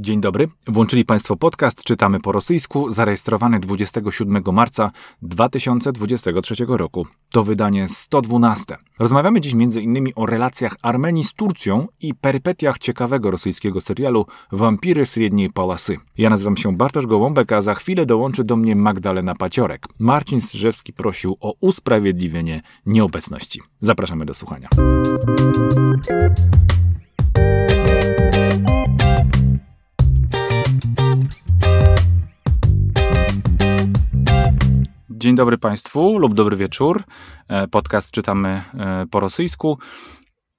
Dzień dobry. Włączyli Państwo podcast Czytamy po rosyjsku, zarejestrowany 27 marca 2023 roku. To wydanie 112. Rozmawiamy dziś m.in. o relacjach Armenii z Turcją i perypetiach ciekawego rosyjskiego serialu Wampiry Średniej Palasy. Ja nazywam się Bartosz Gołąbek, a za chwilę dołączy do mnie Magdalena Paciorek. Marcin Strzeżewski prosił o usprawiedliwienie nieobecności. Zapraszamy do słuchania. Dzień dobry Państwu lub dobry wieczór. E, podcast czytamy e, po rosyjsku.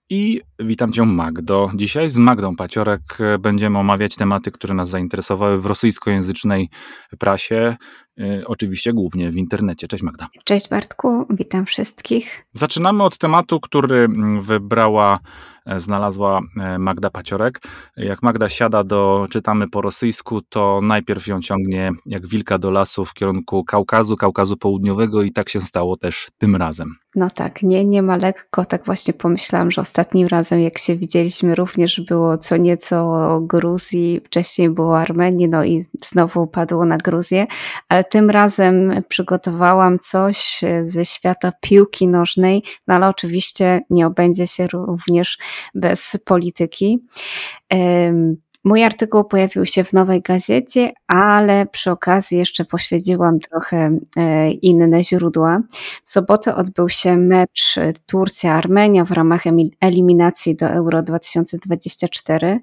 I witam Cię Magdo. Dzisiaj z Magdą Paciorek e, będziemy omawiać tematy, które nas zainteresowały w rosyjskojęzycznej prasie, oczywiście głównie w internecie. Cześć Magda. Cześć Bartku, witam wszystkich. Zaczynamy od tematu, który mm, wybrała E, znalazła e, Magda Paciorek. Jak Magda siada do czytamy po rosyjsku, to najpierw ją ciągnie jak wilka do lasu w kierunku Kaukazu, Kaukazu Południowego i tak się stało też tym razem. No tak, nie, nie ma lekko. Tak właśnie pomyślałam, że ostatnim razem, jak się widzieliśmy, również było co nieco o Gruzji, wcześniej było Armenii, no i znowu padło na Gruzję, ale tym razem przygotowałam coś ze świata piłki nożnej, no ale oczywiście nie obędzie się również bez polityki. Mój artykuł pojawił się w nowej gazecie, ale przy okazji jeszcze pośledziłam trochę e, inne źródła. W sobotę odbył się mecz Turcja-Armenia w ramach eliminacji do Euro 2024.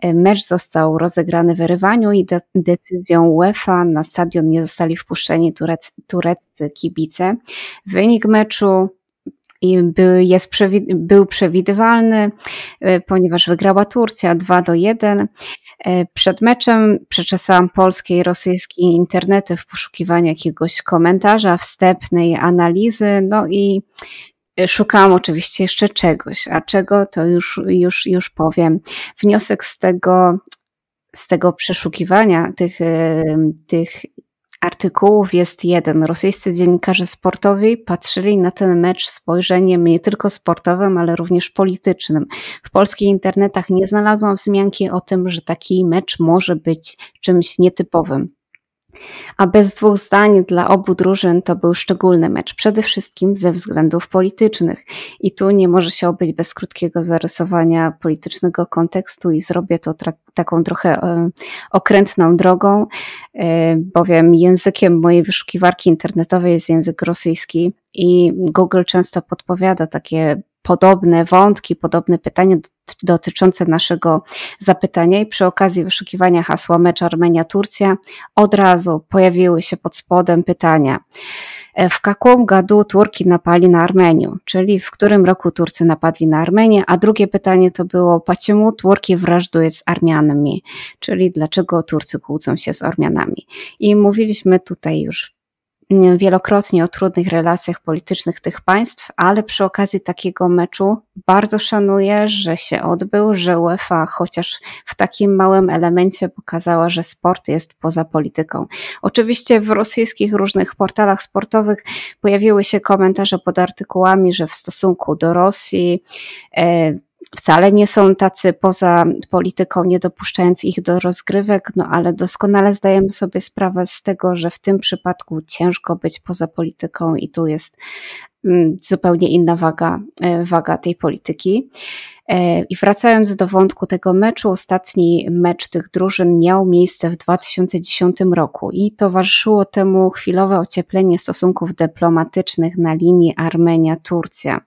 E, mecz został rozegrany w Rywaniu i de decyzją UEFA na stadion nie zostali wpuszczeni turec tureccy kibice. Wynik meczu i był, jest, był przewidywalny, e, ponieważ wygrała Turcja 2 do 1. E, przed meczem przeczesałam polskie i rosyjskie internety w poszukiwaniu jakiegoś komentarza, wstępnej analizy, no i szukałam oczywiście jeszcze czegoś, a czego to już, już, już powiem. Wniosek z tego, z tego przeszukiwania tych, e, tych artykułów jest jeden. Rosyjscy dziennikarze sportowi patrzyli na ten mecz spojrzeniem nie tylko sportowym, ale również politycznym. W polskich internetach nie znalazłam wzmianki o tym, że taki mecz może być czymś nietypowym. A bez dwóch zdań dla obu drużyn to był szczególny mecz, przede wszystkim ze względów politycznych. I tu nie może się obyć bez krótkiego zarysowania politycznego kontekstu i zrobię to taką trochę e, okrętną drogą, e, bowiem językiem mojej wyszukiwarki internetowej jest język rosyjski i Google często podpowiada takie podobne wątki, podobne pytania dotyczące naszego zapytania i przy okazji wyszukiwania hasła mecz Armenia-Turcja od razu pojawiły się pod spodem pytania. E, w jakim gadu Turki napali na Armenię, czyli w którym roku Turcy napadli na Armenię, a drugie pytanie to było, почему Turki wrażduje z Armianami, czyli dlaczego Turcy kłócą się z Ormianami. I mówiliśmy tutaj już wielokrotnie o trudnych relacjach politycznych tych państw, ale przy okazji takiego meczu bardzo szanuję, że się odbył, że UEFA chociaż w takim małym elemencie pokazała, że sport jest poza polityką. Oczywiście w rosyjskich różnych portalach sportowych pojawiły się komentarze pod artykułami, że w stosunku do Rosji e, wcale nie są tacy poza polityką, nie dopuszczając ich do rozgrywek, no ale doskonale zdajemy sobie sprawę z tego, że w tym przypadku ciężko być poza polityką i tu jest zupełnie inna waga, e, waga tej polityki. E, I wracając do wątku tego meczu, ostatni mecz tych drużyn miał miejsce w 2010 roku i towarzyszyło temu chwilowe ocieplenie stosunków dyplomatycznych na linii Armenia-Turcja.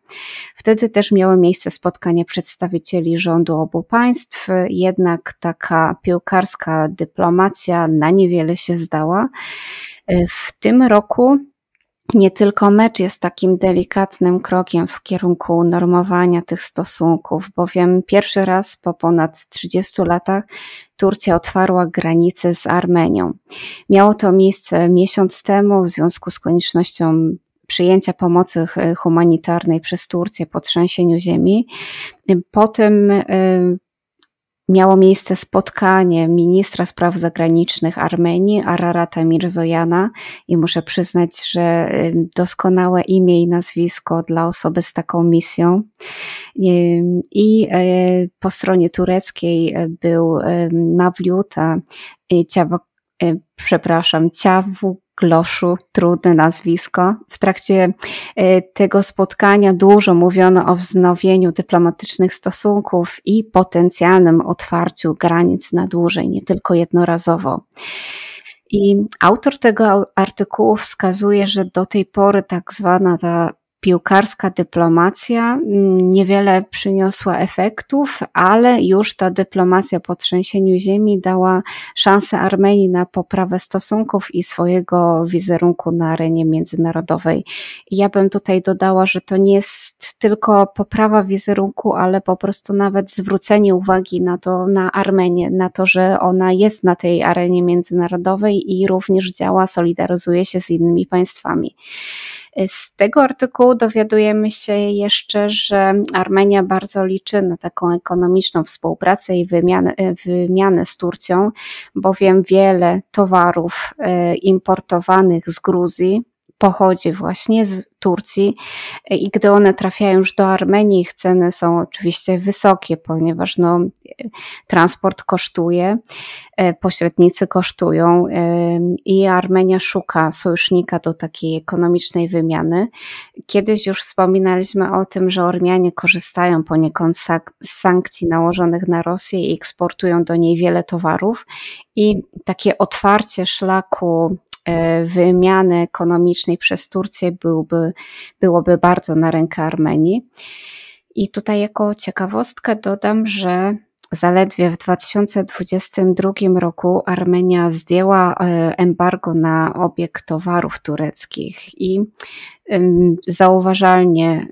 Wtedy też miały miejsce spotkania przedstawicieli rządu obu państw, jednak taka piłkarska dyplomacja na niewiele się zdała. E, w tym roku nie tylko mecz jest takim delikatnym krokiem w kierunku normowania tych stosunków, bowiem pierwszy raz po ponad 30 latach Turcja otwarła granice z Armenią. Miało to miejsce miesiąc temu w związku z koniecznością przyjęcia pomocy humanitarnej przez Turcję po trzęsieniu ziemi. Potem miało miejsce spotkanie ministra spraw zagranicznych Armenii, Ararata Mirzojana i muszę przyznać, że doskonałe imię i nazwisko dla osoby z taką misją. I e, po stronie tureckiej był Mawliuta Ciawo, e, przepraszam, Ciawu Gloszu, trudne nazwisko. W trakcie e, tego spotkania dużo mówiono o wznowieniu dyplomatycznych stosunków i potencjalnym otwarciu granic na dłużej, nie tylko jednorazowo. I autor tego artykułu wskazuje, że do tej pory tak zwana ta piłkarska dyplomacja mm, niewiele przyniosła efektów, ale już ta dyplomacja po trzęsieniu ziemi dała szansę Armenii na poprawę stosunków i swojego wizerunku na arenie międzynarodowej. ja bym tutaj dodała, że to nie jest tylko poprawa wizerunku, ale po prostu nawet zwrócenie uwagi na to, na Armenię, na to, że ona jest na tej arenie międzynarodowej i również działa, solidaryzuje się z innymi państwami. Z tego artykułu dowiadujemy się jeszcze, że Armenia bardzo liczy na taką ekonomiczną współpracę i wymianę, wymianę z Turcją, bowiem wiele towarów e, importowanych z Gruzji pochodzi właśnie z Turcji i gdy one trafiają już do Armenii, ich ceny są oczywiście wysokie, ponieważ no, transport kosztuje, e, pośrednicy kosztują e, i Armenia szuka sojusznika do takiej ekonomicznej wymiany. Kiedyś już wspominaliśmy o tym, że Ormianie korzystają poniekąd z sankcji nałożonych na Rosję i eksportują do niej wiele towarów i takie otwarcie szlaku wymiany ekonomicznej przez Turcję byłby, byłoby bardzo na rękę Armenii. I tutaj jako ciekawostkę dodam, że zaledwie w 2022 roku Armenia zdjęła e, embargo na obieg towarów tureckich i zauważalnie,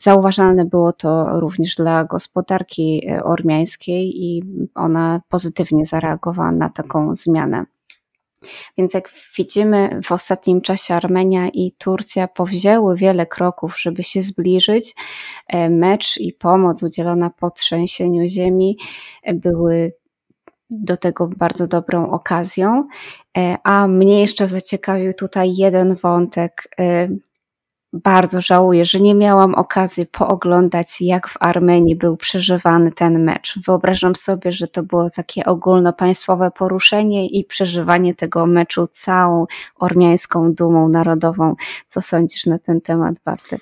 zauważalne było to również dla gospodarki e, ormiańskiej i ona pozytywnie zareagowała na taką zmianę. Więc jak widzimy, w ostatnim czasie Armenia i Turcja powzięły wiele kroków, żeby się zbliżyć. E, mecz i pomoc udzielona po trzęsieniu ziemi e, były do tego bardzo dobrą okazją. E, a mnie jeszcze zaciekawił tutaj jeden wątek bardzo żałuję, że nie miałam okazji pooglądać, jak w Armenii był przeżywany ten mecz. Wyobrażam sobie, że to było takie ogólnopaństwowe poruszenie i przeżywanie tego meczu całą ormiańską dumą narodową. Co sądzisz na ten temat, Bartek?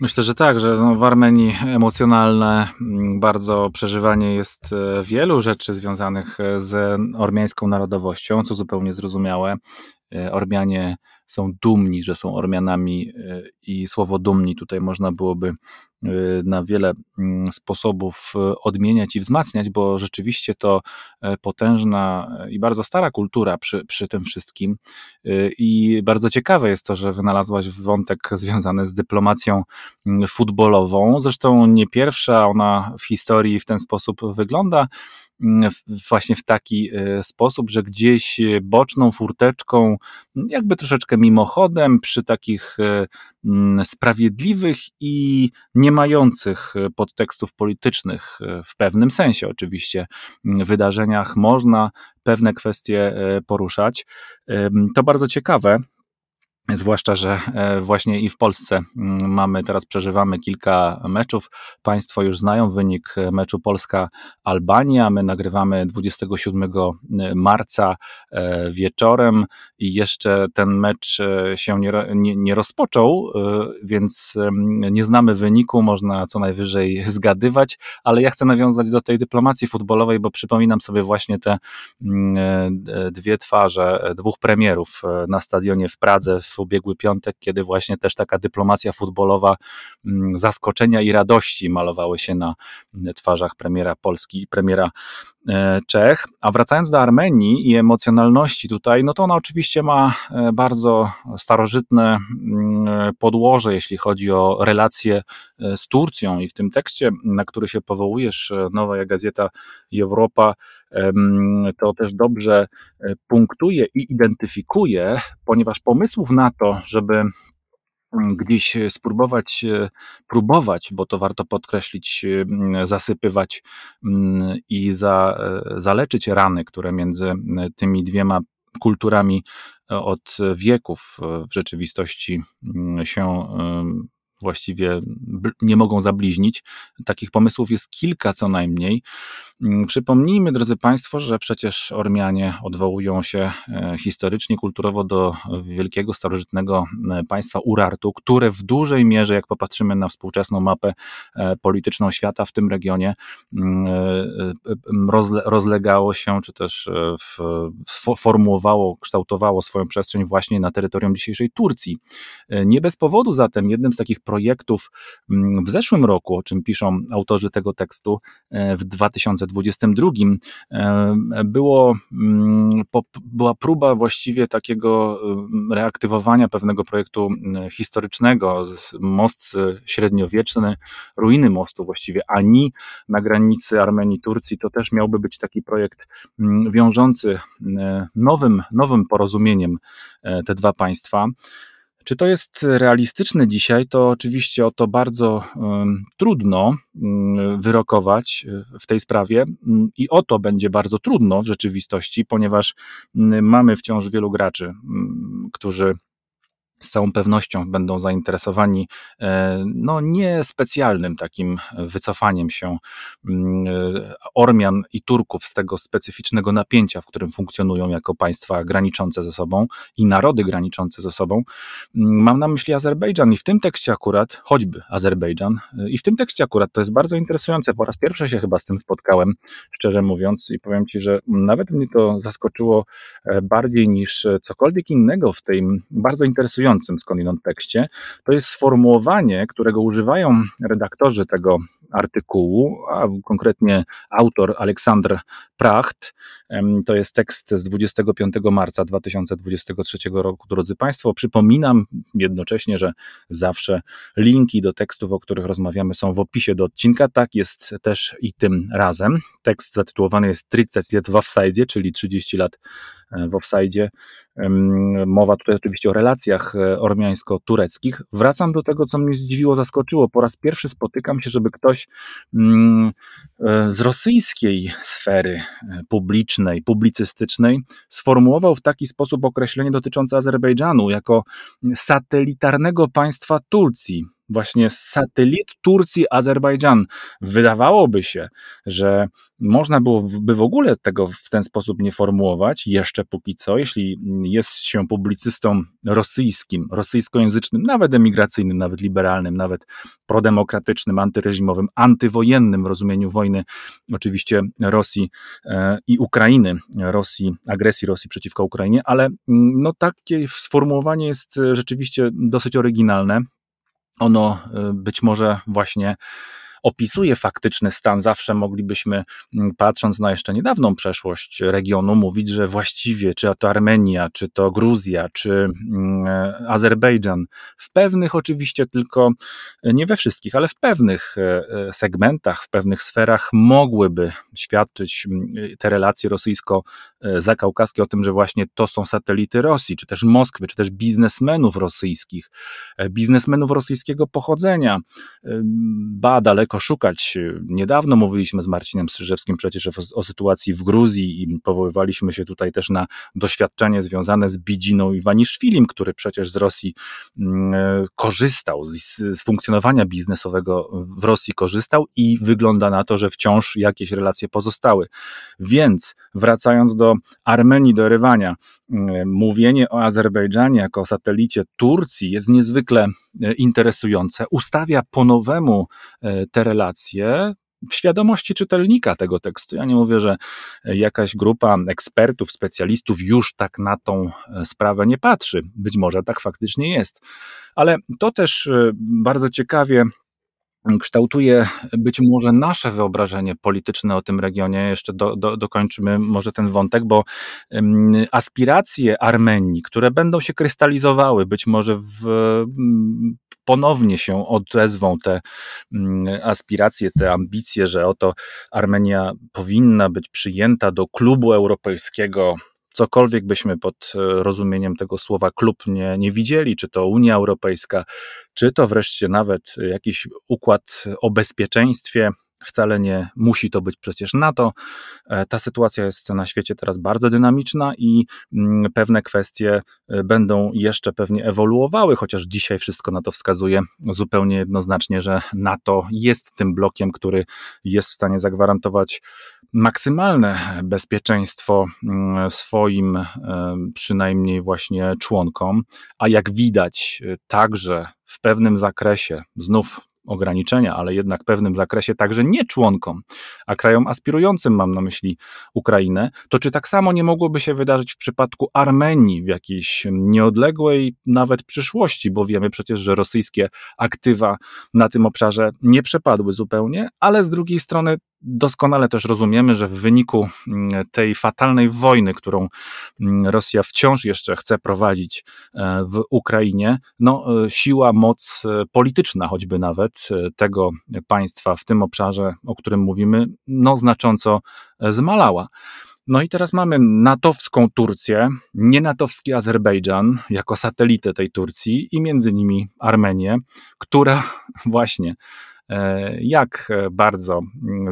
Myślę, że tak, że no w Armenii emocjonalne mm, bardzo przeżywanie jest e, wielu rzeczy związanych e, z ormiańską narodowością, co zupełnie zrozumiałe. E, Ormianie są dumni, że są Ormianami e, i słowo dumni tutaj można byłoby e, na wiele mm, sposobów e, odmieniać i wzmacniać, bo rzeczywiście to potężna i bardzo stara kultura przy, przy tym wszystkim. I bardzo ciekawe jest to, że wynalazłaś wątek związany z dyplomacją mm, futbolową. Zresztą nie pierwsza ona w historii w ten sposób wygląda właśnie w taki e, sposób, że gdzieś boczną furteczką, jakby troszeczkę mimochodem, przy takich e, sprawiedliwych i nie mających podtekstów politycznych, e, w pewnym sensie oczywiście, wydarzeniach można pewne kwestie poruszać. To bardzo ciekawe. Zwłaszcza, że e, właśnie i w Polsce mm, mamy, teraz przeżywamy kilka meczów. Państwo już znają wynik meczu Polska-Albania. My nagrywamy 27 e, marca e, wieczorem i jeszcze ten mecz się nie, nie, nie rozpoczął, więc nie znamy wyniku, można co najwyżej zgadywać, ale ja chcę nawiązać do tej dyplomacji futbolowej, bo przypominam sobie właśnie te mm, dwie twarze dwóch premierów na stadionie w Pradze w w ubiegły piątek, kiedy właśnie też taka dyplomacja futbolowa mm, zaskoczenia i radości malowały się na twarzach premiera Polski i premiera e, Czech. A wracając do Armenii i emocjonalności tutaj, no to ona oczywiście ma e, bardzo starożytne mm, podłoże, jeśli chodzi o relacje e, z Turcją i w tym tekście, na który się powołujesz, Nowa Gazeta Europa, to też dobrze punktuje i identyfikuje, ponieważ pomysłów na to, żeby gdzieś spróbować, próbować, bo to warto podkreślić, zasypywać i za, zaleczyć rany, które między tymi dwiema kulturami od wieków w rzeczywistości się właściwie nie mogą zabliźnić. Takich pomysłów jest kilka co najmniej. Mm, przypomnijmy, drodzy Państwo, że przecież Ormianie odwołują się e, historycznie, kulturowo do wielkiego, starożytnego e, państwa Urartu, które w dużej mierze, jak popatrzymy na współczesną mapę e, polityczną świata w tym regionie, mm, rozlegało się, czy też formułowało, kształtowało swoją przestrzeń właśnie na terytorium dzisiejszej Turcji. Nie bez powodu zatem jednym z takich projektów mm, w zeszłym roku, o czym piszą autorzy tego tekstu w 2022, e, było, mm, była próba właściwie takiego mm, reaktywowania pewnego projektu historycznego, most średniowieczny, ruiny mostu właściwie, Ani na granicy Armenii-Turcji, to też miałby być taki projekt wiążący nowym, nowym porozumieniem e, te dwa państwa. Czy to jest realistyczne dzisiaj? To oczywiście o to bardzo trudno um, wyrokować e, w tej sprawie um, i o to będzie bardzo trudno w rzeczywistości, ponieważ mamy wciąż wielu graczy, którzy z całą pewnością będą zainteresowani e, no, niespecjalnym takim wycofaniem się mm, e, Ormian i Turków z tego specyficznego napięcia, w którym funkcjonują jako państwa graniczące ze sobą i narody graniczące ze sobą. Mm, mam na myśli Azerbejdżan i w tym tekście akurat, choćby Azerbejdżan, e, i w tym tekście akurat to jest bardzo interesujące. Po raz pierwszy się chyba z tym spotkałem, szczerze mówiąc, i powiem Ci, że nawet mnie to zaskoczyło bardziej niż cokolwiek innego w tym bardzo interesującym interesującym skądinąd tekście, to jest sformułowanie, którego używają redaktorzy tego artykułu, a konkretnie autor Aleksandr Pracht. To jest tekst z 25 marca 2023 roku. Drodzy Państwo, przypominam jednocześnie, że zawsze linki do tekstów, o których rozmawiamy, są w opisie do odcinka. Tak jest też i tym razem. Tekst zatytułowany jest 30 lat w czyli 30 lat w offside. Mowa tutaj oczywiście o relacjach e, ormiańsko-tureckich. Wracam do tego, co mnie zdziwiło, zaskoczyło. Po raz pierwszy spotykam się, żeby ktoś mm, e, z rosyjskiej sfery publicznej, publicystycznej sformułował w taki sposób określenie dotyczące Azerbejdżanu jako satelitarnego państwa Turcji właśnie satelit Turcji, Azerbejdżan. Wydawałoby się, że można byłoby w ogóle tego w ten sposób nie formułować, jeszcze póki co, jeśli jest się publicystą rosyjskim, rosyjskojęzycznym, nawet emigracyjnym, nawet liberalnym, nawet prodemokratycznym, antyreżimowym, antywojennym w rozumieniu wojny, oczywiście Rosji e, i Ukrainy, Rosji, agresji Rosji przeciwko Ukrainie, ale mm, no takie sformułowanie jest rzeczywiście dosyć oryginalne. Ono y, być może właśnie opisuje faktyczny stan. Zawsze moglibyśmy, mm, patrząc na jeszcze niedawną przeszłość regionu, mówić, że właściwie czy to Armenia, czy to Gruzja, czy mm, Azerbejdżan, w pewnych oczywiście tylko, nie we wszystkich, ale w pewnych e, e, segmentach, w pewnych sferach mogłyby świadczyć mm, te relacje rosyjsko-zakaukaskie o tym, że właśnie to są satelity Rosji, czy też Moskwy, czy też biznesmenów rosyjskich, e, biznesmenów rosyjskiego pochodzenia. Ba, daleko szukać. Niedawno mówiliśmy z Marcinem Strzyżewskim przecież o, o, sytuacji w Gruzji i powoływaliśmy się tutaj też na doświadczenie związane z Bidziną Iwaniszwilim, który przecież z Rosji mm, e, korzystał, z, z funkcjonowania biznesowego w Rosji korzystał i wygląda na to, że wciąż jakieś relacje pozostały. Więc wracając do Armenii, do Erywania, mm, mówienie o Azerbejdżanie jako o satelicie Turcji jest niezwykle e, interesujące. Ustawia po nowemu e, relacje w świadomości czytelnika tego tekstu. Ja nie mówię, że jakaś grupa ekspertów, specjalistów już tak na tą e, sprawę nie patrzy. Być może tak faktycznie jest. Ale to też e, bardzo ciekawie kształtuje być może nasze wyobrażenie polityczne o tym regionie. Jeszcze do, do, dokończymy może ten wątek, bo aspiracje Armenii, które będą się krystalizowały być może w ponownie się odezwą te aspiracje, te ambicje, że oto Armenia powinna być przyjęta do klubu europejskiego cokolwiek byśmy pod rozumieniem tego słowa klub nie, nie widzieli, czy to Unia Europejska, czy to wreszcie nawet jakiś układ o bezpieczeństwie, Wcale nie musi to być przecież NATO. E, ta sytuacja jest na świecie teraz bardzo dynamiczna i mm, pewne kwestie e, będą jeszcze pewnie ewoluowały, chociaż dzisiaj wszystko na to wskazuje zupełnie jednoznacznie, że NATO jest tym blokiem, który jest w stanie zagwarantować maksymalne bezpieczeństwo mm, swoim e, przynajmniej właśnie członkom, a jak widać także w pewnym zakresie, znów ograniczenia, ale jednak w pewnym zakresie także nie członkom, a krajom aspirującym, mam na myśli Ukrainę, to czy tak samo nie mogłoby się wydarzyć w przypadku Armenii w jakiejś nieodległej nawet przyszłości, bo wiemy przecież, że rosyjskie aktywa na tym obszarze nie przepadły zupełnie, ale z drugiej strony doskonale też rozumiemy, że w wyniku mm, tej fatalnej wojny, którą mm, Rosja wciąż jeszcze chce prowadzić e, w Ukrainie, no, e, siła, moc e, polityczna, choćby nawet tego państwa w tym obszarze, o którym mówimy, no, znacząco zmalała. No i teraz mamy natowską Turcję, nienatowski Azerbejdżan jako satelitę tej Turcji i między nimi Armenię, która właśnie E, jak bardzo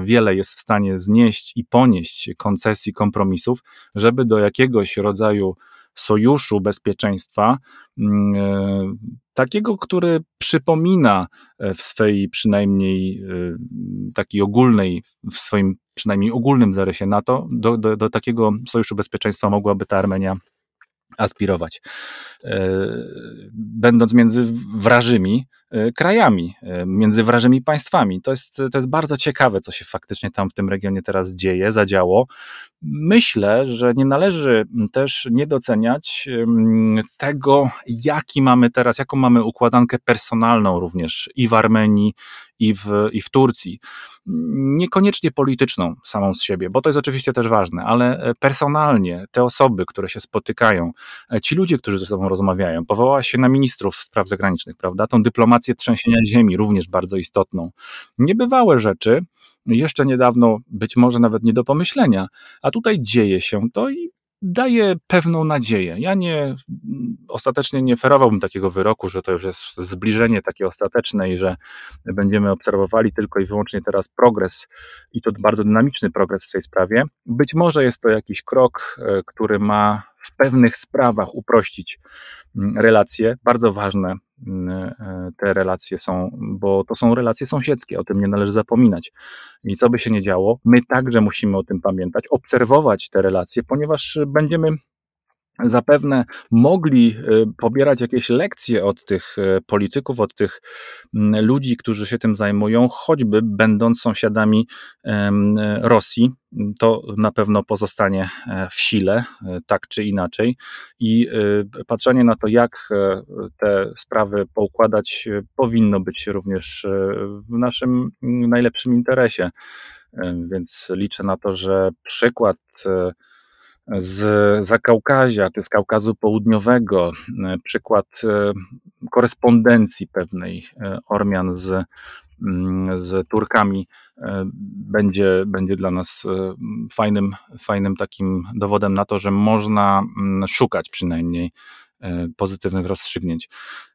wiele jest w stanie znieść i ponieść koncesji, kompromisów, żeby do jakiegoś rodzaju sojuszu bezpieczeństwa, mm, e, takiego, który przypomina w swej przynajmniej e, takiej ogólnej, w swoim przynajmniej ogólnym zarysie NATO, do, do, do takiego sojuszu bezpieczeństwa mogłaby ta Armenia aspirować. Będąc między wrażymi, E, krajami, e, między wrażymi państwami. To jest, to jest bardzo ciekawe, co się faktycznie tam w tym regionie teraz dzieje, zadziało. Myślę, że nie należy też nie doceniać tego, jaki mamy teraz, jaką mamy układankę personalną również i w Armenii, i w, i w Turcji. Niekoniecznie polityczną samą z siebie, bo to jest oczywiście też ważne, ale personalnie te osoby, które się spotykają, ci ludzie, którzy ze sobą rozmawiają, powołała się na ministrów spraw zagranicznych, prawda? Tą dyplomację trzęsienia ziemi, również bardzo istotną. Niebywałe rzeczy, jeszcze niedawno być może nawet nie do pomyślenia, a tutaj dzieje się to i daje pewną nadzieję. Ja nie, ostatecznie nie ferowałbym takiego wyroku, że to już jest zbliżenie takie ostateczne i że będziemy obserwowali tylko i wyłącznie teraz progres i to bardzo dynamiczny progres w tej sprawie. Być może jest to jakiś krok, e, który ma w pewnych sprawach uprościć mm, relacje. Bardzo ważne te relacje są, bo to są relacje sąsiedzkie, o tym nie należy zapominać. I co by się nie działo, my także musimy o tym pamiętać, obserwować te relacje, ponieważ będziemy zapewne mogli y, pobierać jakieś lekcje od tych y, polityków, od tych mm, ludzi, którzy się tym zajmują, choćby będąc sąsiadami Rosji. To na pewno pozostanie e, w sile, e, tak czy inaczej. I y, patrzenie na to, jak e, te sprawy poukładać, powinno być również w naszym mm, najlepszym interesie. Więc liczę na to, że przykład z Zakaukazia czy z Kaukazu Południowego, e, przykład e, korespondencji pewnej e, Ormian z, mm, z Turkami będzie, będzie dla nas fajnym, fajnym takim dowodem na to, że można mm, szukać przynajmniej pozytywnych rozstrzygnięć.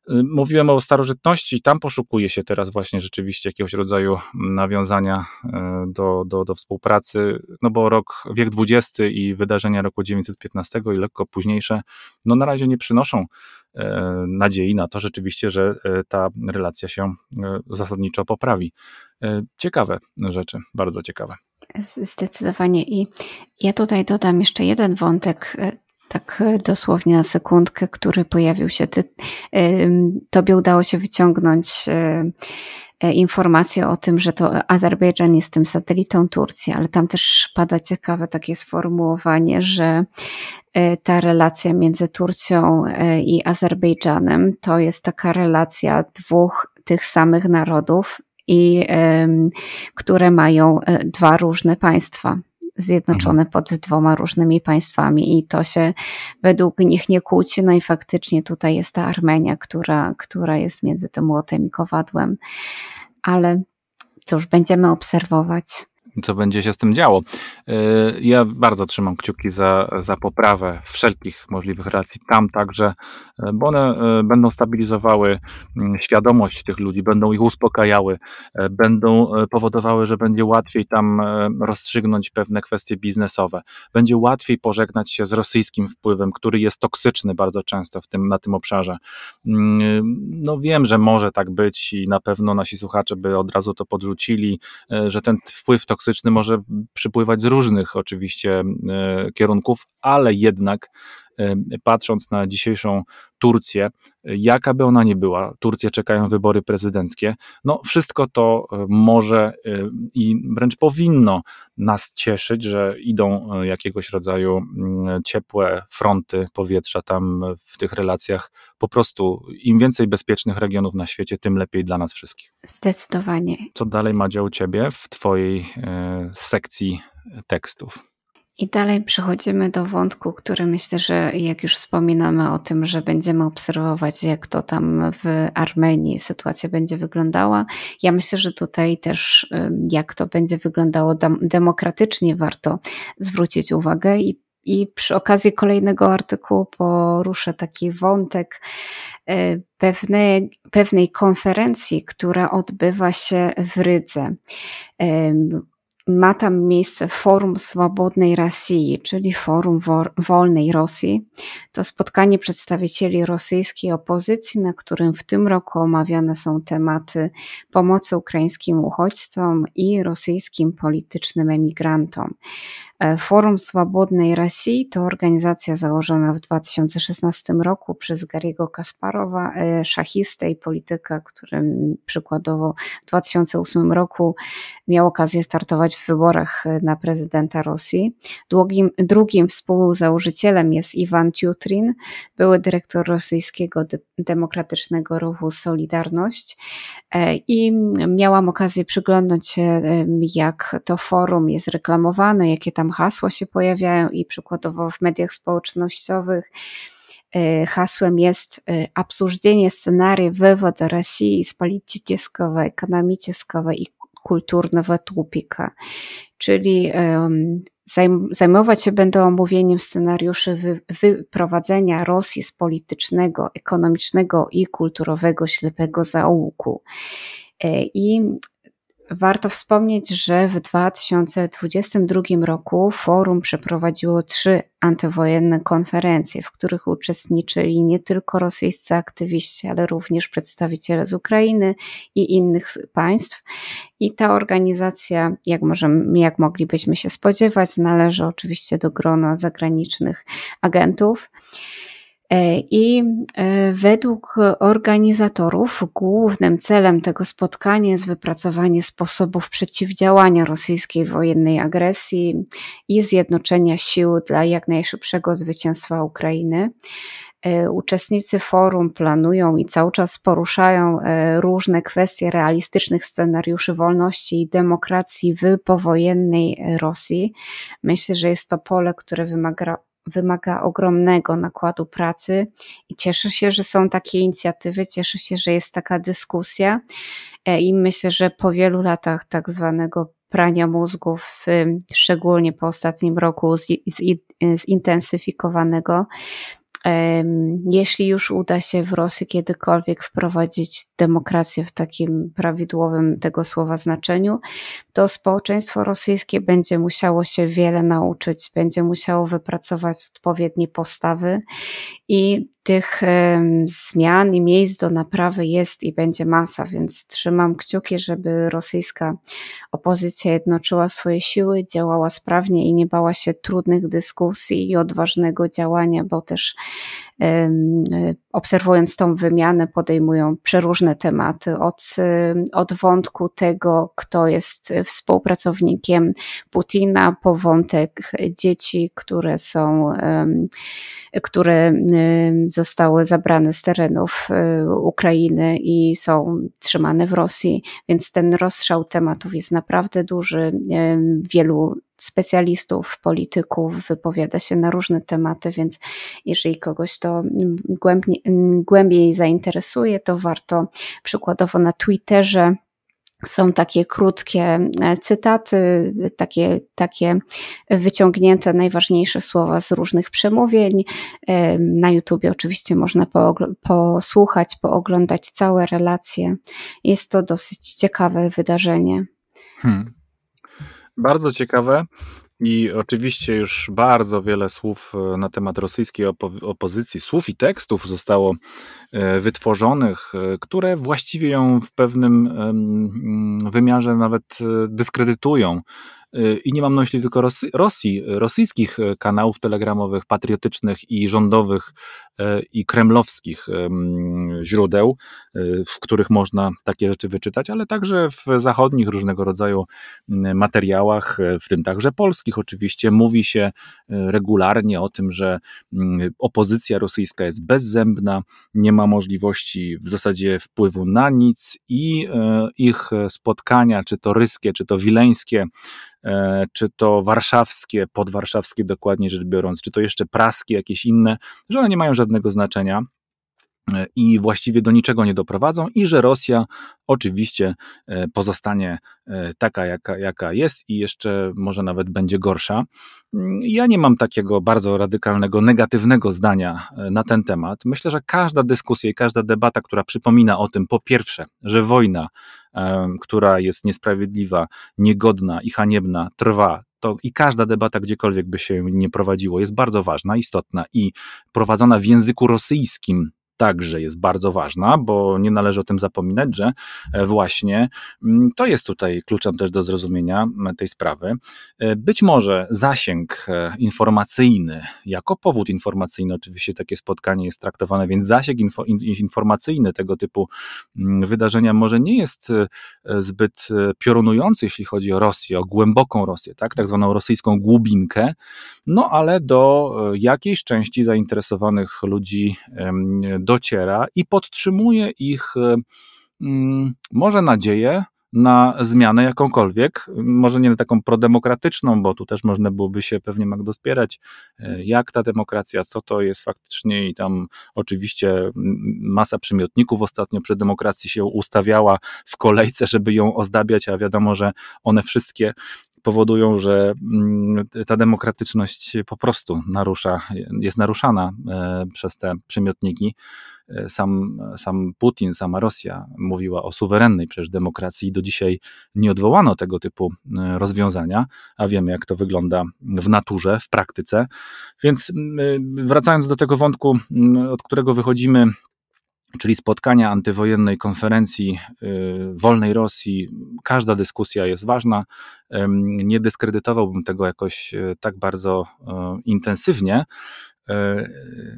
Mówiłem o starożytności, tam poszukuje się teraz właśnie rzeczywiście jakiegoś rodzaju nawiązania e, do, do, do współpracy, no bo rok, wiek XX i wydarzenia roku 915 i lekko późniejsze, no na razie nie przynoszą e, nadziei na to rzeczywiście, że e, ta relacja się zasadniczo poprawi. Ciekawe rzeczy, bardzo ciekawe. Zdecydowanie. I ja tutaj dodam jeszcze jeden wątek tak e, dosłownie na sekundkę, który pojawił się. Ty, tobie udało się wyciągnąć e, e, informację o tym, że to Azerbejdżan jest tym satelitą Turcji, ale tam też pada ciekawe takie sformułowanie, że ta relacja między Turcją i Azerbejdżanem to jest taka relacja dwóch tych samych narodów i które mają dwa różne państwa zjednoczone mhm. pod dwoma różnymi państwami i to się według nich nie kłóci. No i faktycznie tutaj jest ta Armenia, która, która jest między tym młotem i kowadłem. Ale cóż, będziemy obserwować. Co będzie się z tym działo. E, ja bardzo trzymam kciuki za, za poprawę wszelkich możliwych relacji tam także, e, bo one będą stabilizowały mm, świadomość tych ludzi, będą ich uspokajały, będą powodowały, że będzie łatwiej tam rozstrzygnąć pewne kwestie biznesowe. Będzie łatwiej pożegnać się z rosyjskim wpływem, który jest toksyczny bardzo często w tym, na tym obszarze. Mm, no wiem, że może tak być i na pewno nasi słuchacze by od razu to podrzucili, że ten wpływ toksyczny może przypływać z różnych oczywiście e, kierunków, ale jednak patrząc na dzisiejszą Turcję, jaka by ona nie była, Turcję czekają wybory prezydenckie, no wszystko to e, może e, i wręcz powinno nas cieszyć, że idą e, jakiegoś rodzaju mm, ciepłe fronty powietrza tam w tych relacjach. Po prostu im więcej bezpiecznych regionów na świecie, tym lepiej dla nas wszystkich. Zdecydowanie. Co dalej Madzia u Ciebie w Twojej sekcji tekstów? I dalej przechodzimy do wątku, który myślę, że jak już wspominamy o tym, że będziemy obserwować, jak to tam w Armenii sytuacja będzie wyglądała. Ja myślę, że tutaj też, jak to będzie wyglądało demokratycznie, warto zwrócić uwagę i i przy okazji kolejnego artykułu poruszę taki wątek e, pewnej, pewnej konferencji, która odbywa się w Rydze ma tam miejsce Forum Swobodnej Rosji, czyli Forum Wolnej Rosji. To spotkanie przedstawicieli rosyjskiej opozycji, na którym w tym roku omawiane są tematy pomocy ukraińskim uchodźcom i rosyjskim politycznym emigrantom. E, Forum Swobodnej Rosji to organizacja założona w 2016 roku przez Gariego Kasparowa, e, szachistę i polityka, który przykładowo w 2008 roku miał okazję startować w wyborach e, na prezydenta Rosji. Drugim, drugim współzałożycielem jest Iwan Tutrin, były dyrektor rosyjskiego demokratycznego ruchu Solidarność i miałam okazję przyglądnąć się, jak to forum jest reklamowane, jakie tam tam hasła się pojawiają i przykładowo w mediach społecznościowych e, hasłem jest обсуждение сценария вывода России из политического, экономического и kulturnego tłupika, czyli zajmować się będą omówieniem scenariuszy wyprowadzenia Rosji z politycznego, ekonomicznego i kulturowego ślepego zaułku. E, I Warto wspomnieć, że w 2022 roku forum przeprowadziło trzy antywojenne konferencje, w których uczestniczyli nie tylko rosyjscy aktywiści, ale również przedstawiciele z Ukrainy i innych państw. I ta organizacja, jak, możemy, jak moglibyśmy się spodziewać, należy oczywiście do grona zagranicznych agentów. E, I e, według organizatorów głównym celem tego spotkania jest wypracowanie sposobów przeciwdziałania rosyjskiej wojennej agresji i zjednoczenia sił dla jak najszybszego zwycięstwa Ukrainy. E, uczestnicy forum planują i cały czas poruszają różne kwestie realistycznych scenariuszy wolności i demokracji w powojennej Rosji. Myślę, że jest to pole, które wymaga wymaga ogromnego nakładu pracy i cieszę się, że są takie inicjatywy, cieszę się, że jest taka dyskusja e, i myślę, że po wielu latach tak zwanego prania mózgów, szczególnie po ostatnim roku zintensyfikowanego, jeśli już uda się w Rosji kiedykolwiek wprowadzić demokrację w takim prawidłowym tego słowa znaczeniu, to społeczeństwo rosyjskie będzie musiało się wiele nauczyć, będzie musiało wypracować odpowiednie postawy i tych zmian i miejsc do naprawy jest i będzie masa, więc trzymam kciuki, żeby rosyjska opozycja jednoczyła swoje siły, działała sprawnie i nie bała się trudnych dyskusji i odważnego działania, bo też obserwując tą wymianę, podejmują przeróżne tematy, od, od wątku tego, kto jest współpracownikiem Putina, po wątek dzieci, które są, które zostały zabrane z terenów y, Ukrainy i są trzymane w Rosji, więc ten rozstrzał tematów jest naprawdę duży. Wielu specjalistów, polityków wypowiada się na różne tematy, więc jeżeli kogoś to głębiej, głębiej zainteresuje, to warto przykładowo na Twitterze są takie krótkie e, cytaty, takie, takie wyciągnięte najważniejsze słowa z różnych przemówień. E, na YouTubie oczywiście można posłuchać, pooglądać całe relacje. Jest to dosyć ciekawe wydarzenie. Hmm. Bardzo ciekawe. I oczywiście już bardzo wiele słów e, na temat rosyjskiej opo- opozycji, słów i tekstów zostało e, wytworzonych, e, które właściwie ją w pewnym wymiarze nawet dyskredytują. I nie mam na myśli tylko Rosji, Rosji, rosyjskich kanałów telegramowych, patriotycznych i rządowych i kremlowskich źródeł, w których można takie rzeczy wyczytać, ale także w zachodnich różnego rodzaju materiałach, w tym także polskich. Oczywiście, mówi się regularnie o tym, że opozycja rosyjska jest bezzębna, nie ma możliwości w zasadzie wpływu na nic i ich spotkania, czy to ryskie, czy to wileńskie, czy to warszawskie, podwarszawskie dokładnie rzecz biorąc, czy to jeszcze praskie, jakieś inne, że one nie mają żadnego znaczenia e, i właściwie do niczego nie doprowadzą, i że Rosja oczywiście e, pozostanie e, taka, jaka, jaka jest, i jeszcze może nawet będzie gorsza. Mm, ja nie mam takiego bardzo radykalnego, negatywnego zdania na ten temat. Myślę, że każda dyskusja i każda debata, która przypomina o tym, po pierwsze, że wojna, która jest niesprawiedliwa, niegodna i haniebna, trwa, to i każda debata, gdziekolwiek by się nie prowadziło, jest bardzo ważna, istotna i prowadzona w języku rosyjskim także jest bardzo ważna, bo nie należy o tym zapominać, że e, właśnie mm, to jest tutaj kluczem też do zrozumienia tej sprawy. E, być może zasięg e, informacyjny, jako powód informacyjny, oczywiście takie spotkanie jest traktowane, więc zasięg info, informacyjny tego typu mm, wydarzenia może nie jest zbyt piorunujący, jeśli chodzi o Rosję, o głęboką Rosję, tak, tak zwaną rosyjską głubinkę, no ale do jakiejś części zainteresowanych ludzi dociera i podtrzymuje ich e, mm, może nadzieję na zmianę jakąkolwiek, może nie taką prodemokratyczną, bo tu też można byłoby się pewnie Magdo spierać, e, jak ta demokracja, co to jest faktycznie i tam oczywiście masa przymiotników ostatnio przy demokracji się ustawiała w kolejce, żeby ją ozdabiać, a wiadomo, że one wszystkie powodują, że mm, ta demokratyczność po prostu narusza, jest naruszana e, przez te przymiotniki. E, sam, sam Putin, sama Rosja mówiła o suwerennej przecież demokracji i do dzisiaj nie odwołano tego typu e, rozwiązania, a wiemy jak to wygląda w naturze, w praktyce. Więc wracając do tego wątku, od którego wychodzimy, czyli spotkania antywojennej konferencji y, wolnej Rosji, każda dyskusja jest ważna. Nie dyskredytowałbym tego jakoś y, tak bardzo y, intensywnie,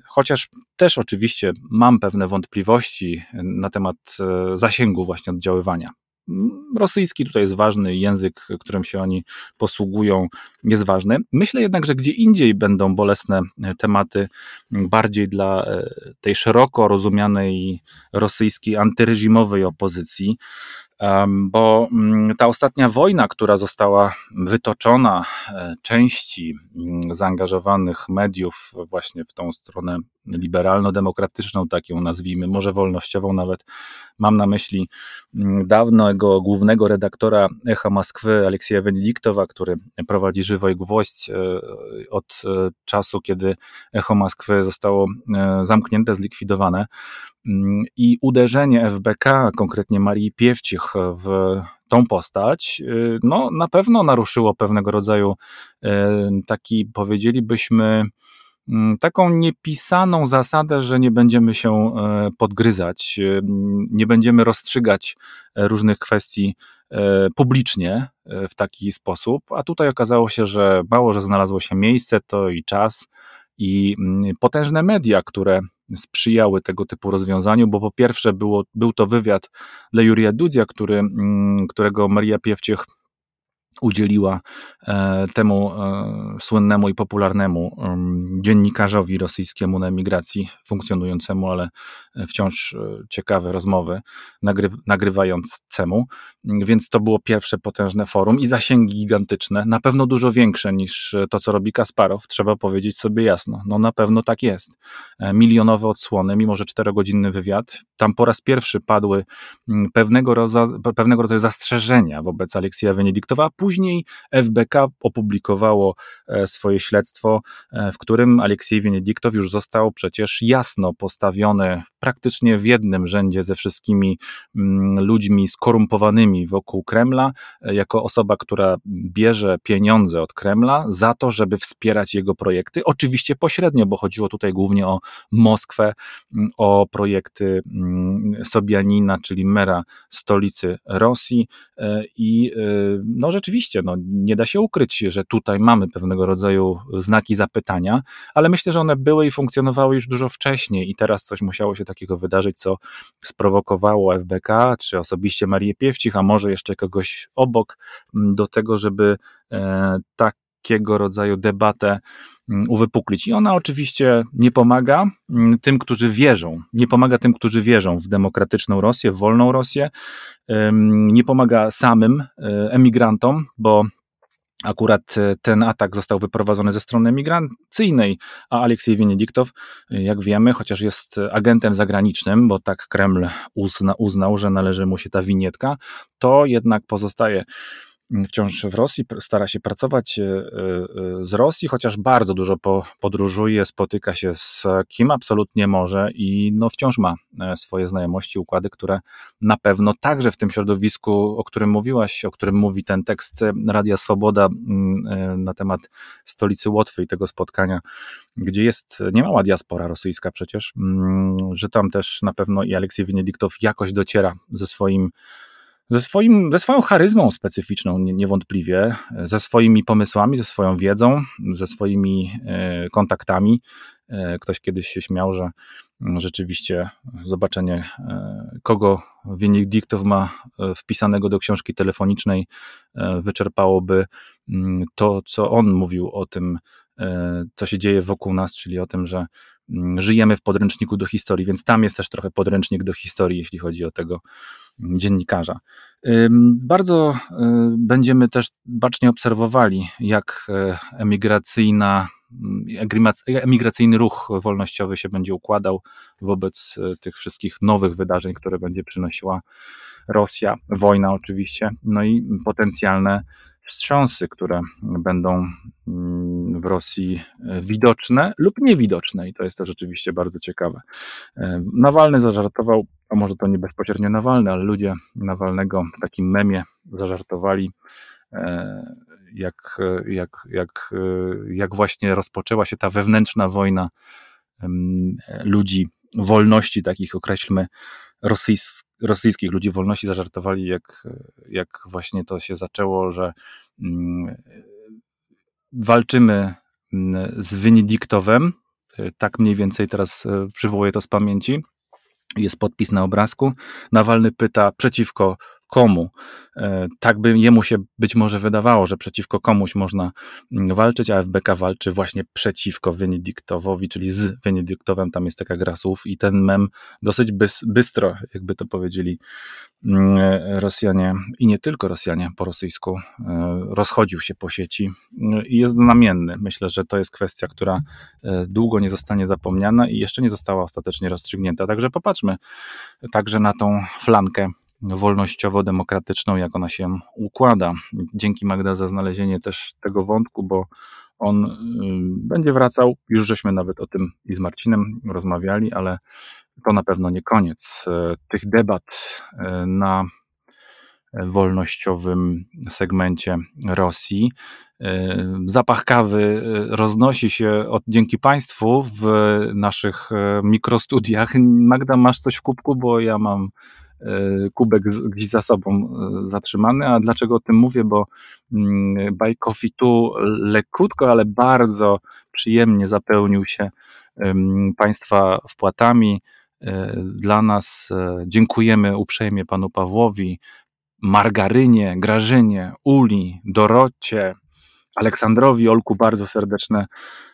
chociaż też oczywiście mam pewne wątpliwości na temat zasięgu właśnie oddziaływania rosyjski tutaj jest ważny, język, którym się oni posługują, jest ważny. Myślę jednak, że gdzie indziej będą bolesne tematy bardziej dla e, tej szeroko rozumianej rosyjskiej antyreżimowej opozycji bo ta ostatnia wojna, która została wytoczona e, części zaangażowanych mediów właśnie w tą stronę liberalno-demokratyczną, tak ją nazwijmy, może wolnościową nawet, mam na myśli dawnego głównego redaktora Echa Moskwy Aleksieja Wenediktowa, który prowadzi Żywoj Gwoźdź e, od e, czasu, kiedy Echo Moskwy zostało zamknięte, zlikwidowane. Mm, I uderzenie FBK, konkretnie Marii Piewcich w tą postać, no na pewno naruszyło pewnego rodzaju taki, powiedzielibyśmy, taką niepisaną zasadę, że nie będziemy się y, podgryzać, nie będziemy rozstrzygać różnych kwestii publicznie w taki sposób, a tutaj okazało się, że mało, że znalazło się miejsce, to i czas i mm, potężne media, które sprzyjały tego typu rozwiązaniu, bo po pierwsze było, był to wywiad dla Jurija Dudzia, który, mm, którego Maria Piewciech udzieliła e, temu e, słynnemu i popularnemu dziennikarzowi rosyjskiemu na emigracji, funkcjonującemu, ale wciąż e, ciekawe rozmowy, nagry, nagrywającemu. Więc to było pierwsze potężne forum i zasięgi gigantyczne, na pewno dużo większe niż to, co robi Kasparow, trzeba powiedzieć sobie jasno. No na pewno tak jest. Milionowe odsłony, mimo że czterogodzinny wywiad. Tam po raz pierwszy padły pewnego, roza, pewnego rodzaju zastrzeżenia wobec Aleksija Wenedyktowa, a później FBK opublikowało e, swoje śledztwo, e, w którym Aleksiej Wenedyktow już został przecież jasno postawiony praktycznie w jednym rzędzie ze wszystkimi mm, ludźmi skorumpowanymi wokół Kremla, e, jako osoba, która bierze pieniądze od Kremla za to, żeby wspierać jego projekty. Oczywiście pośrednio, bo chodziło tutaj głównie o Moskwę, mm, o projekty mm, Sobianina, czyli mera stolicy Rosji i no rzeczywiście, no, nie da się ukryć, że tutaj mamy pewnego rodzaju znaki zapytania, ale myślę, że one były i funkcjonowały już dużo wcześniej i teraz coś musiało się takiego wydarzyć, co sprowokowało FBK, czy osobiście Marię Piewcich, a może jeszcze kogoś obok, do tego, żeby e, takiego rodzaju debatę uwypuklić. I ona oczywiście nie pomaga tym, którzy wierzą. Nie pomaga tym, którzy wierzą w demokratyczną Rosję, w wolną Rosję. Nie pomaga samym e, emigrantom, bo Akurat e, ten atak został wyprowadzony ze strony emigracyjnej, a Aleksiej Wienedyktow, e, jak wiemy, chociaż jest agentem zagranicznym, bo tak Kreml uzna, uznał, że należy mu się ta winietka, to jednak pozostaje wciąż w Rosji, stara się pracować e, e, z Rosji, chociaż bardzo dużo podróżuje, spotyka się z kim absolutnie może i no wciąż ma e, swoje znajomości, układy, które na pewno także w tym środowisku, o którym mówiłaś, o którym mówi ten tekst Radia Swoboda mm, na temat stolicy Łotwy i tego spotkania, gdzie jest niemała diaspora rosyjska przecież, mm, że tam też na pewno i Aleksiej Wienedyktow jakoś dociera ze swoim ze, swoim, ze swoją charyzmą specyficzną, niewątpliwie, ze swoimi pomysłami, ze swoją wiedzą, ze swoimi e, kontaktami. E, ktoś kiedyś się śmiał, że mm, rzeczywiście zobaczenie, e, kogo Wienedyktow ma wpisanego do książki telefonicznej, wyczerpałoby mm, to, co on mówił o tym, co się dzieje wokół nas, czyli o tym, że mm, żyjemy w podręczniku do historii, więc tam jest też trochę podręcznik do historii, jeśli chodzi o tego dziennikarza. Bardzo y, będziemy też bacznie obserwowali, jak e, emigracyjna, emigracyjny ruch wolnościowy się będzie układał wobec tych wszystkich nowych wydarzeń, które będzie przynosiła Rosja, wojna oczywiście, no i potencjalne wstrząsy, które będą mm, w Rosji widoczne lub niewidoczne i to jest też rzeczywiście bardzo ciekawe. Nawalny zażartował, a może to nie bezpośrednio Nawalny, ale ludzie Nawalnego w takim memie zażartowali, e, jak, jak, jak, jak właśnie rozpoczęła się ta wewnętrzna wojna ludzi wolności, takich określmy rosyjskich, rosyjskich ludzi wolności zażartowali, jak, jak właśnie to się zaczęło, że mm, walczymy mm, z Wenediktowem, tak mniej więcej teraz e, przywołuję to z pamięci, jest podpis na obrazku. Nawalny pyta przeciwko komu. E, tak by jemu się być może wydawało, że przeciwko komuś można mm, walczyć, a FBK walczy właśnie przeciwko Wenedyktowowi, czyli z Wenediktowem. Tam jest taka gra słów i ten mem dosyć bystro, jakby to powiedzieli mm, Rosjanie i nie tylko Rosjanie po rosyjsku, e, rozchodził się po sieci i jest znamienny. Myślę, że to jest kwestia, która e, długo nie zostanie zapomniana i jeszcze nie została ostatecznie rozstrzygnięta. Także popatrzmy także na tą flankę wolnościowo-demokratyczną, jak ona się układa. Dzięki Magda za znalezienie też tego wątku, bo on y, będzie wracał. Już żeśmy nawet o tym i z Marcinem rozmawiali, ale to na pewno nie koniec y, tych debat y, na wolnościowym segmencie Rosji. Zapach kawy roznosi się od, dzięki Państwu w naszych mikrostudiach. Magda, masz coś w kubku, bo ja mam kubek gdzieś za sobą e, zatrzymany. A dlaczego o tym mówię? Bo mm, Buy Coffee tu lekutko, ale bardzo przyjemnie zapełnił się Państwa wpłatami. E, dla nas dziękujemy uprzejmie panu Pawłowi, Margarynie, Grażynie, Uli, Dorocie, Aleksandrowi, Olku bardzo serdeczne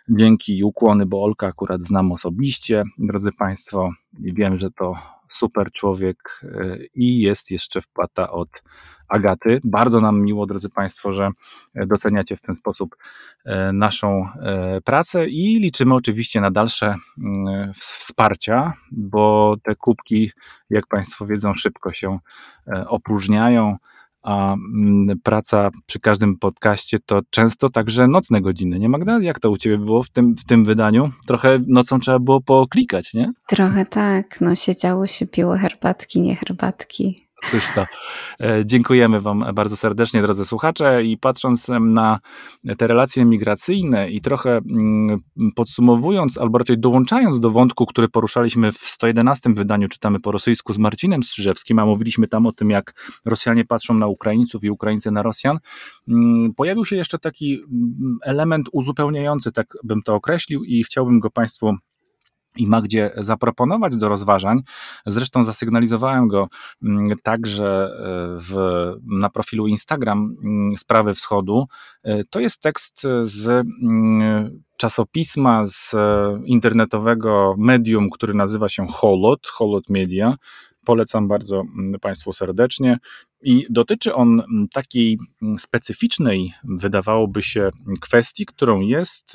dzięki i ukłony, bo Olka akurat znam osobiście, drodzy Państwo, i wiem, że to super człowiek y, i jest jeszcze wpłata od Agaty. Bardzo nam miło, drodzy Państwo, że doceniacie w ten sposób e, naszą e, pracę i liczymy oczywiście na dalsze mm, wsparcia, bo te kubki, jak Państwo wiedzą, szybko się e, opróżniają a mm, praca przy każdym podcaście to często także nocne godziny, nie Magda? Jak to u Ciebie było w tym, w tym wydaniu? Trochę nocą trzeba było poklikać, nie? Trochę tak, no siedziało się, piło herbatki, nie herbatki. To. E, dziękujemy Wam bardzo serdecznie, drodzy słuchacze. I patrząc na te relacje migracyjne i trochę mm, podsumowując, albo raczej dołączając do wątku, który poruszaliśmy w 111 wydaniu, czytamy po rosyjsku z Marcinem Strzyżewskim, a mówiliśmy tam o tym, jak Rosjanie patrzą na Ukraińców i Ukraińcy na Rosjan, mm, pojawił się jeszcze taki mm, element uzupełniający, tak bym to określił, i chciałbym go Państwu i Magdzie zaproponować do rozważań. Zresztą zasygnalizowałem go mm, także e, w, na profilu Instagram mm, Sprawy Wschodu. E, to jest tekst z mm, czasopisma, z e, internetowego medium, który nazywa się Holot, Holot Media. Polecam bardzo Państwu serdecznie. I dotyczy on takiej specyficznej, wydawałoby się, kwestii, którą jest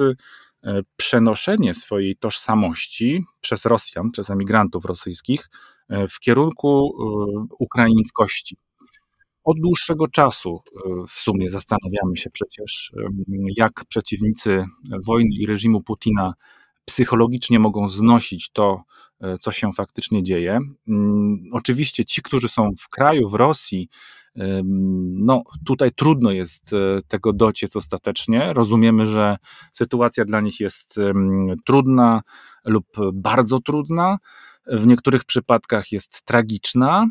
przenoszenie swojej tożsamości przez Rosjan, przez emigrantów rosyjskich e, w kierunku e, ukraińskości. Od dłuższego czasu w sumie zastanawiamy się przecież, jak przeciwnicy wojny i reżimu Putina psychologicznie mogą znosić to, co się faktycznie dzieje. Mm, oczywiście ci, którzy są w kraju, w Rosji, no, tutaj trudno jest e, tego dociec ostatecznie. Rozumiemy, że sytuacja dla nich jest trudna lub bardzo trudna. W niektórych przypadkach jest tragiczna,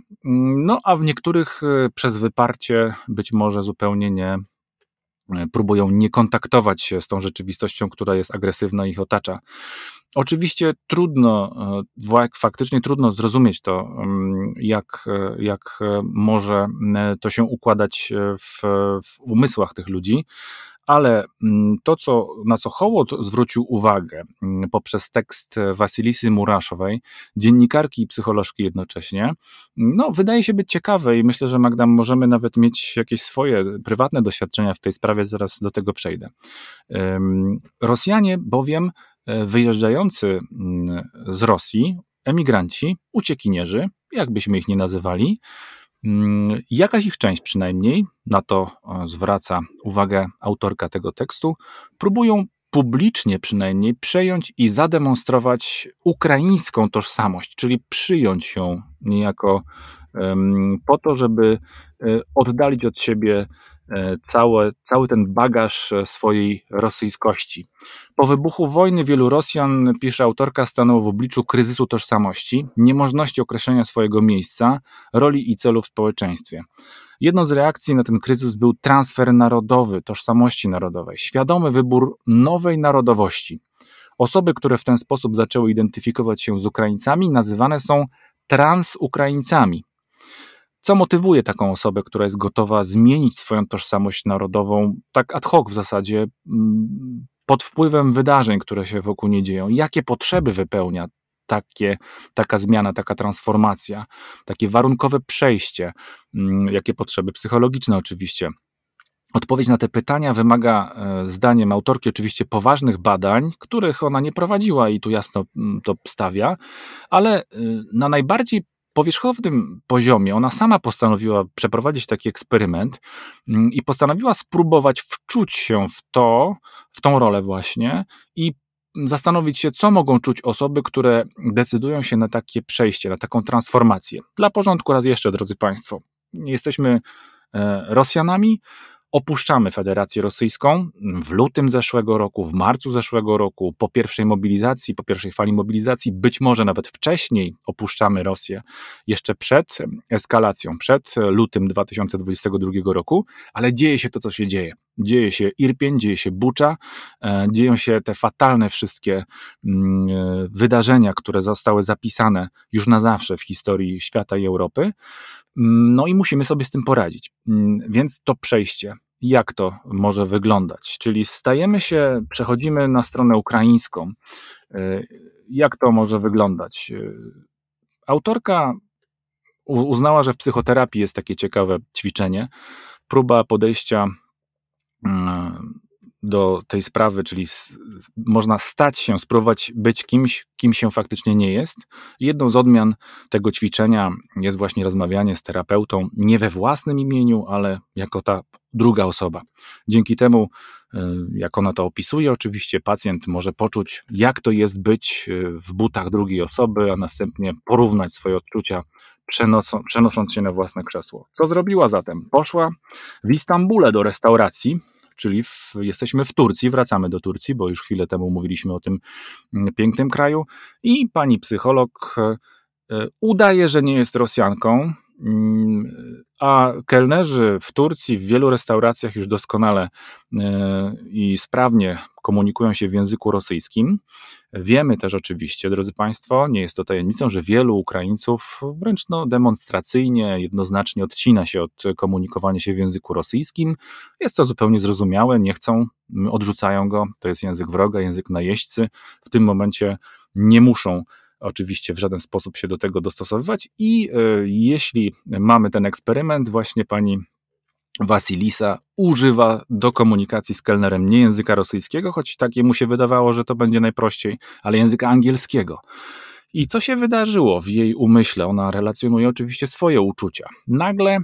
no a w niektórych e, przez wyparcie być może zupełnie nie próbują nie kontaktować się z tą rzeczywistością, która jest agresywna i ich otacza. Oczywiście trudno, e, faktycznie trudno zrozumieć to, mm, jak, e, jak może to się układać w, w umysłach tych ludzi, ale mm, to, co, na co Hołot zwrócił uwagę mm, poprzez tekst Wasilisy Muraszowej, dziennikarki i psycholożki jednocześnie, no, wydaje się być ciekawe i myślę, że Magda, możemy nawet mieć jakieś swoje prywatne doświadczenia w tej sprawie, zaraz do tego przejdę. Rosjanie bowiem e, wyjeżdżający mm, z Rosji, emigranci, uciekinierzy, jakbyśmy ich nie nazywali, Mm, jakaś ich część przynajmniej, na to zwraca uwagę autorka tego tekstu, próbują publicznie przynajmniej przejąć i zademonstrować ukraińską tożsamość, czyli przyjąć ją niejako po to, żeby e, oddalić od siebie E, całe, cały ten bagaż e, swojej rosyjskości. Po wybuchu wojny wielu Rosjan, pisze autorka, stanęło w obliczu kryzysu tożsamości, niemożności określenia swojego miejsca, roli i celu w społeczeństwie. Jedną z reakcji na ten kryzys był transfer narodowy, tożsamości narodowej, świadomy wybór nowej narodowości. Osoby, które w ten sposób zaczęły identyfikować się z Ukraińcami, nazywane są transukraińcami. Co motywuje taką osobę, która jest gotowa zmienić swoją tożsamość narodową, tak ad hoc w zasadzie, mm, pod wpływem wydarzeń, które się wokół niej dzieją? Jakie potrzeby wypełnia takie, taka zmiana, taka transformacja, takie warunkowe przejście? Mm, jakie potrzeby psychologiczne, oczywiście? Odpowiedź na te pytania wymaga, e, zdaniem autorki, oczywiście poważnych badań, których ona nie prowadziła i tu jasno mm, to stawia, ale y, na najbardziej powierzchownym poziomie ona sama postanowiła przeprowadzić taki eksperyment mm, i postanowiła spróbować wczuć się w to, w tą rolę właśnie i zastanowić się, co mogą czuć osoby, które decydują się na takie przejście, na taką transformację. Dla porządku raz jeszcze, drodzy Państwo, jesteśmy e, Rosjanami, Opuszczamy Federację Rosyjską w lutym zeszłego roku, w marcu zeszłego roku, po pierwszej mobilizacji, po pierwszej fali mobilizacji, być może nawet wcześniej opuszczamy Rosję, jeszcze przed eskalacją, przed lutym 2022 roku, ale dzieje się to, co się dzieje. Dzieje się Irpień, dzieje się Bucza, dzieją się te fatalne wszystkie mm, wydarzenia, które zostały zapisane już na zawsze w historii świata i Europy. Mm, no i musimy sobie z tym poradzić. Więc to przejście jak to może wyglądać. Czyli stajemy się, przechodzimy na stronę ukraińską. E, jak to może wyglądać? E, autorka uznała, że w psychoterapii jest takie ciekawe ćwiczenie, próba podejścia mm, do tej sprawy, czyli można stać się, spróbować być kimś, kim się faktycznie nie jest. Jedną z odmian tego ćwiczenia jest właśnie rozmawianie z terapeutą nie we własnym imieniu, ale jako ta druga osoba. Dzięki temu, y, jak ona to opisuje, oczywiście pacjent może poczuć, jak to jest być y, w butach drugiej osoby, a następnie porównać swoje odczucia przenosząc się na własne krzesło. Co zrobiła zatem? Poszła w Istambule do restauracji, czyli w, jesteśmy w Turcji, wracamy do Turcji, bo już chwilę temu mówiliśmy o tym mm, pięknym kraju i pani psycholog e, e, udaje, że nie jest Rosjanką, mm, a kelnerzy w Turcji w wielu restauracjach już doskonale e, i sprawnie komunikują się w języku rosyjskim. Wiemy też oczywiście, drodzy Państwo, nie jest to tajemnicą, że wielu Ukraińców wręcz no, demonstracyjnie, jednoznacznie odcina się od komunikowania się w języku rosyjskim. Jest to zupełnie zrozumiałe, nie chcą, odrzucają go. To jest język wroga, język najeźdźcy. W tym momencie nie muszą oczywiście w żaden sposób się do tego dostosowywać. I e, jeśli mamy ten eksperyment, właśnie pani Wasilisa używa do komunikacji z kelnerem nie języka rosyjskiego, choć takie mu się wydawało, że to będzie najprościej, ale języka angielskiego. I co się wydarzyło w jej umyśle? Ona relacjonuje oczywiście swoje uczucia. Nagle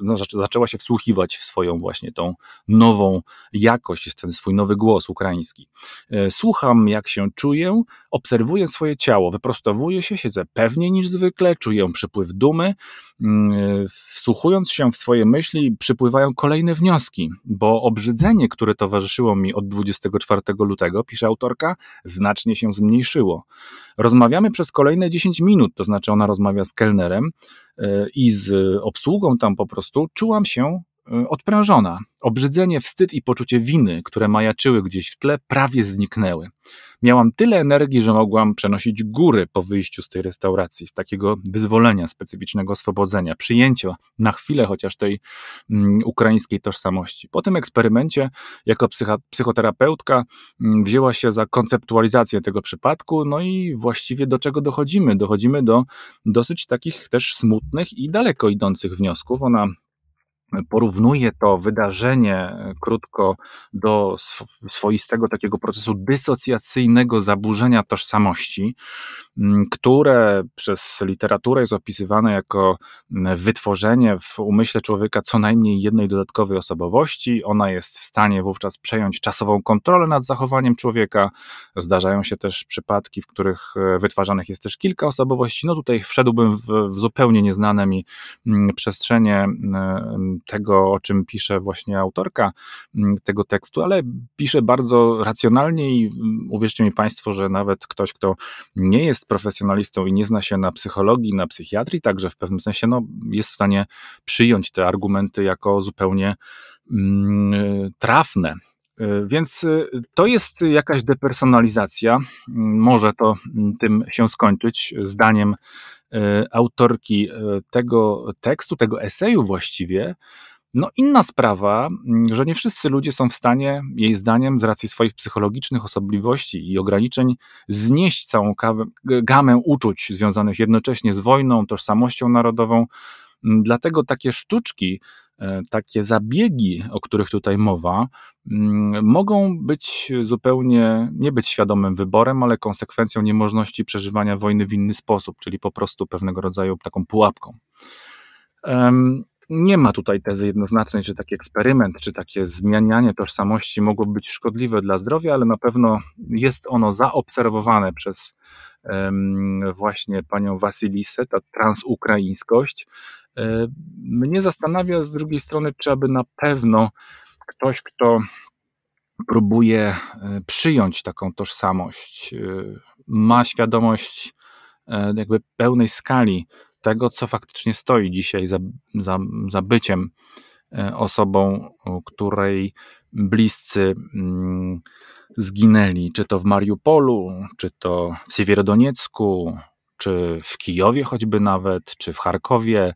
no, zaczęła się wsłuchiwać w swoją właśnie tą nową jakość, ten swój nowy głos ukraiński. E, słucham, jak się czuję, obserwuję swoje ciało, wyprostowuję się, siedzę pewniej niż zwykle, czuję przypływ dumy. Mm, wsłuchując się w swoje myśli, przypływają kolejne wnioski, bo obrzydzenie, które towarzyszyło mi od 24 lutego, pisze autorka, znacznie się zmniejszyło. Rozmawiamy przez kolejne 10 minut, to znaczy ona rozmawia z kelnerem e, i z obsługą tam po prostu, czułam się odprężona. Obrzydzenie, wstyd i poczucie winy, które majaczyły gdzieś w tle, prawie zniknęły. Miałam tyle energii, że mogłam przenosić góry po wyjściu z tej restauracji, takiego wyzwolenia, specyficznego oswobodzenia, przyjęcia na chwilę chociaż tej um, ukraińskiej tożsamości. Po tym eksperymencie, jako psycha, psychoterapeutka, um, wzięła się za konceptualizację tego przypadku, no i właściwie do czego dochodzimy? Dochodzimy do dosyć takich też smutnych i daleko idących wniosków. Ona porównuje to wydarzenie e, krótko do swoistego takiego procesu dysocjacyjnego zaburzenia tożsamości, które przez literaturę jest opisywane jako wytworzenie w umyśle człowieka co najmniej jednej dodatkowej osobowości. Ona jest w stanie wówczas przejąć czasową kontrolę nad zachowaniem człowieka. Zdarzają się też przypadki, w których e, wytwarzanych jest też kilka osobowości. No tutaj wszedłbym w, w zupełnie nieznane mi przestrzenie tego, o czym pisze właśnie autorka mm, tego tekstu, ale pisze bardzo racjonalnie i mm, uwierzcie mi Państwo, że nawet ktoś, kto nie jest profesjonalistą i nie zna się na psychologii, na psychiatrii, także w pewnym sensie no, jest w stanie przyjąć te argumenty jako zupełnie mm, trafne. Y, więc y, to jest jakaś depersonalizacja. Może to tym się skończyć, zdaniem autorki tego tekstu, tego eseju właściwie, no inna sprawa, mm, że nie wszyscy ludzie są w stanie, jej zdaniem, z racji swoich psychologicznych osobliwości i ograniczeń, znieść całą gamę uczuć związanych jednocześnie z wojną, tożsamością narodową. Mm, dlatego takie sztuczki, e, takie zabiegi, o których tutaj mowa, mm, mogą być zupełnie, nie być świadomym wyborem, ale konsekwencją niemożności przeżywania wojny w inny sposób, czyli po prostu pewnego rodzaju taką pułapką nie ma tutaj tezy jednoznacznej, że taki eksperyment, czy takie zmianianie tożsamości mogłoby być szkodliwe dla zdrowia, ale na pewno jest ono zaobserwowane przez właśnie panią Wasilisę, ta transukraińskość. E, mnie zastanawia z drugiej strony, czy aby na pewno ktoś, kto próbuje e, przyjąć taką tożsamość, e, ma świadomość jakby pełnej skali tego, co faktycznie stoi dzisiaj za, za, za byciem osobą, której bliscy mm, zginęli, czy to w Mariupolu, czy to w Siewierodoniecku, czy w Kijowie choćby nawet, czy w Charkowie,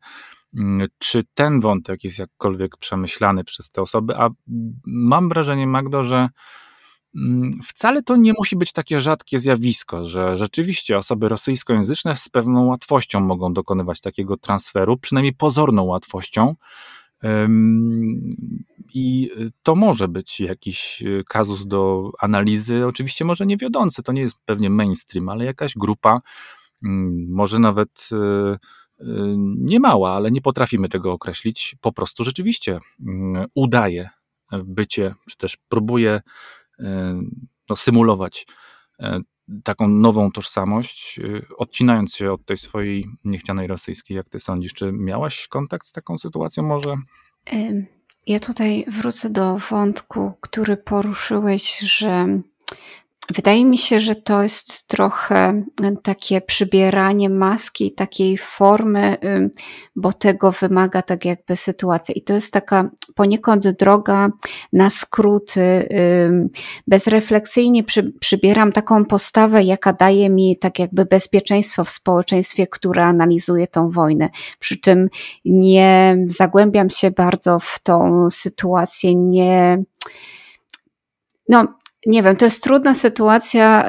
mm, czy ten wątek jest jakkolwiek przemyślany przez te osoby, a mam wrażenie, Magdo, że mm, wcale to nie musi być takie rzadkie zjawisko, że rzeczywiście osoby rosyjskojęzyczne z pewną łatwością mogą dokonywać takiego transferu, przynajmniej pozorną łatwością. I to może być jakiś e, kazus do analizy, oczywiście może nie wiodący, to nie jest pewnie mainstream, ale jakaś grupa może nawet e, e, nie mała, ale nie potrafimy tego określić, po prostu rzeczywiście mm, udaje bycie, czy też próbuje e, no, symulować taką nową tożsamość, odcinając się od tej swojej niechcianej rosyjskiej. Jak ty sądzisz, czy miałaś kontakt z taką sytuacją może? Ja tutaj wrócę do wątku, który poruszyłeś, że Wydaje mi się, że to jest trochę takie przybieranie maski, takiej formy, bo tego wymaga tak jakby sytuacja. I to jest taka poniekąd droga na skróty. Bezrefleksyjnie przy, przybieram taką postawę, jaka daje mi tak jakby bezpieczeństwo w społeczeństwie, które analizuje tą wojnę. Przy czym nie zagłębiam się bardzo w tą sytuację, nie. No, nie wiem, to jest trudna sytuacja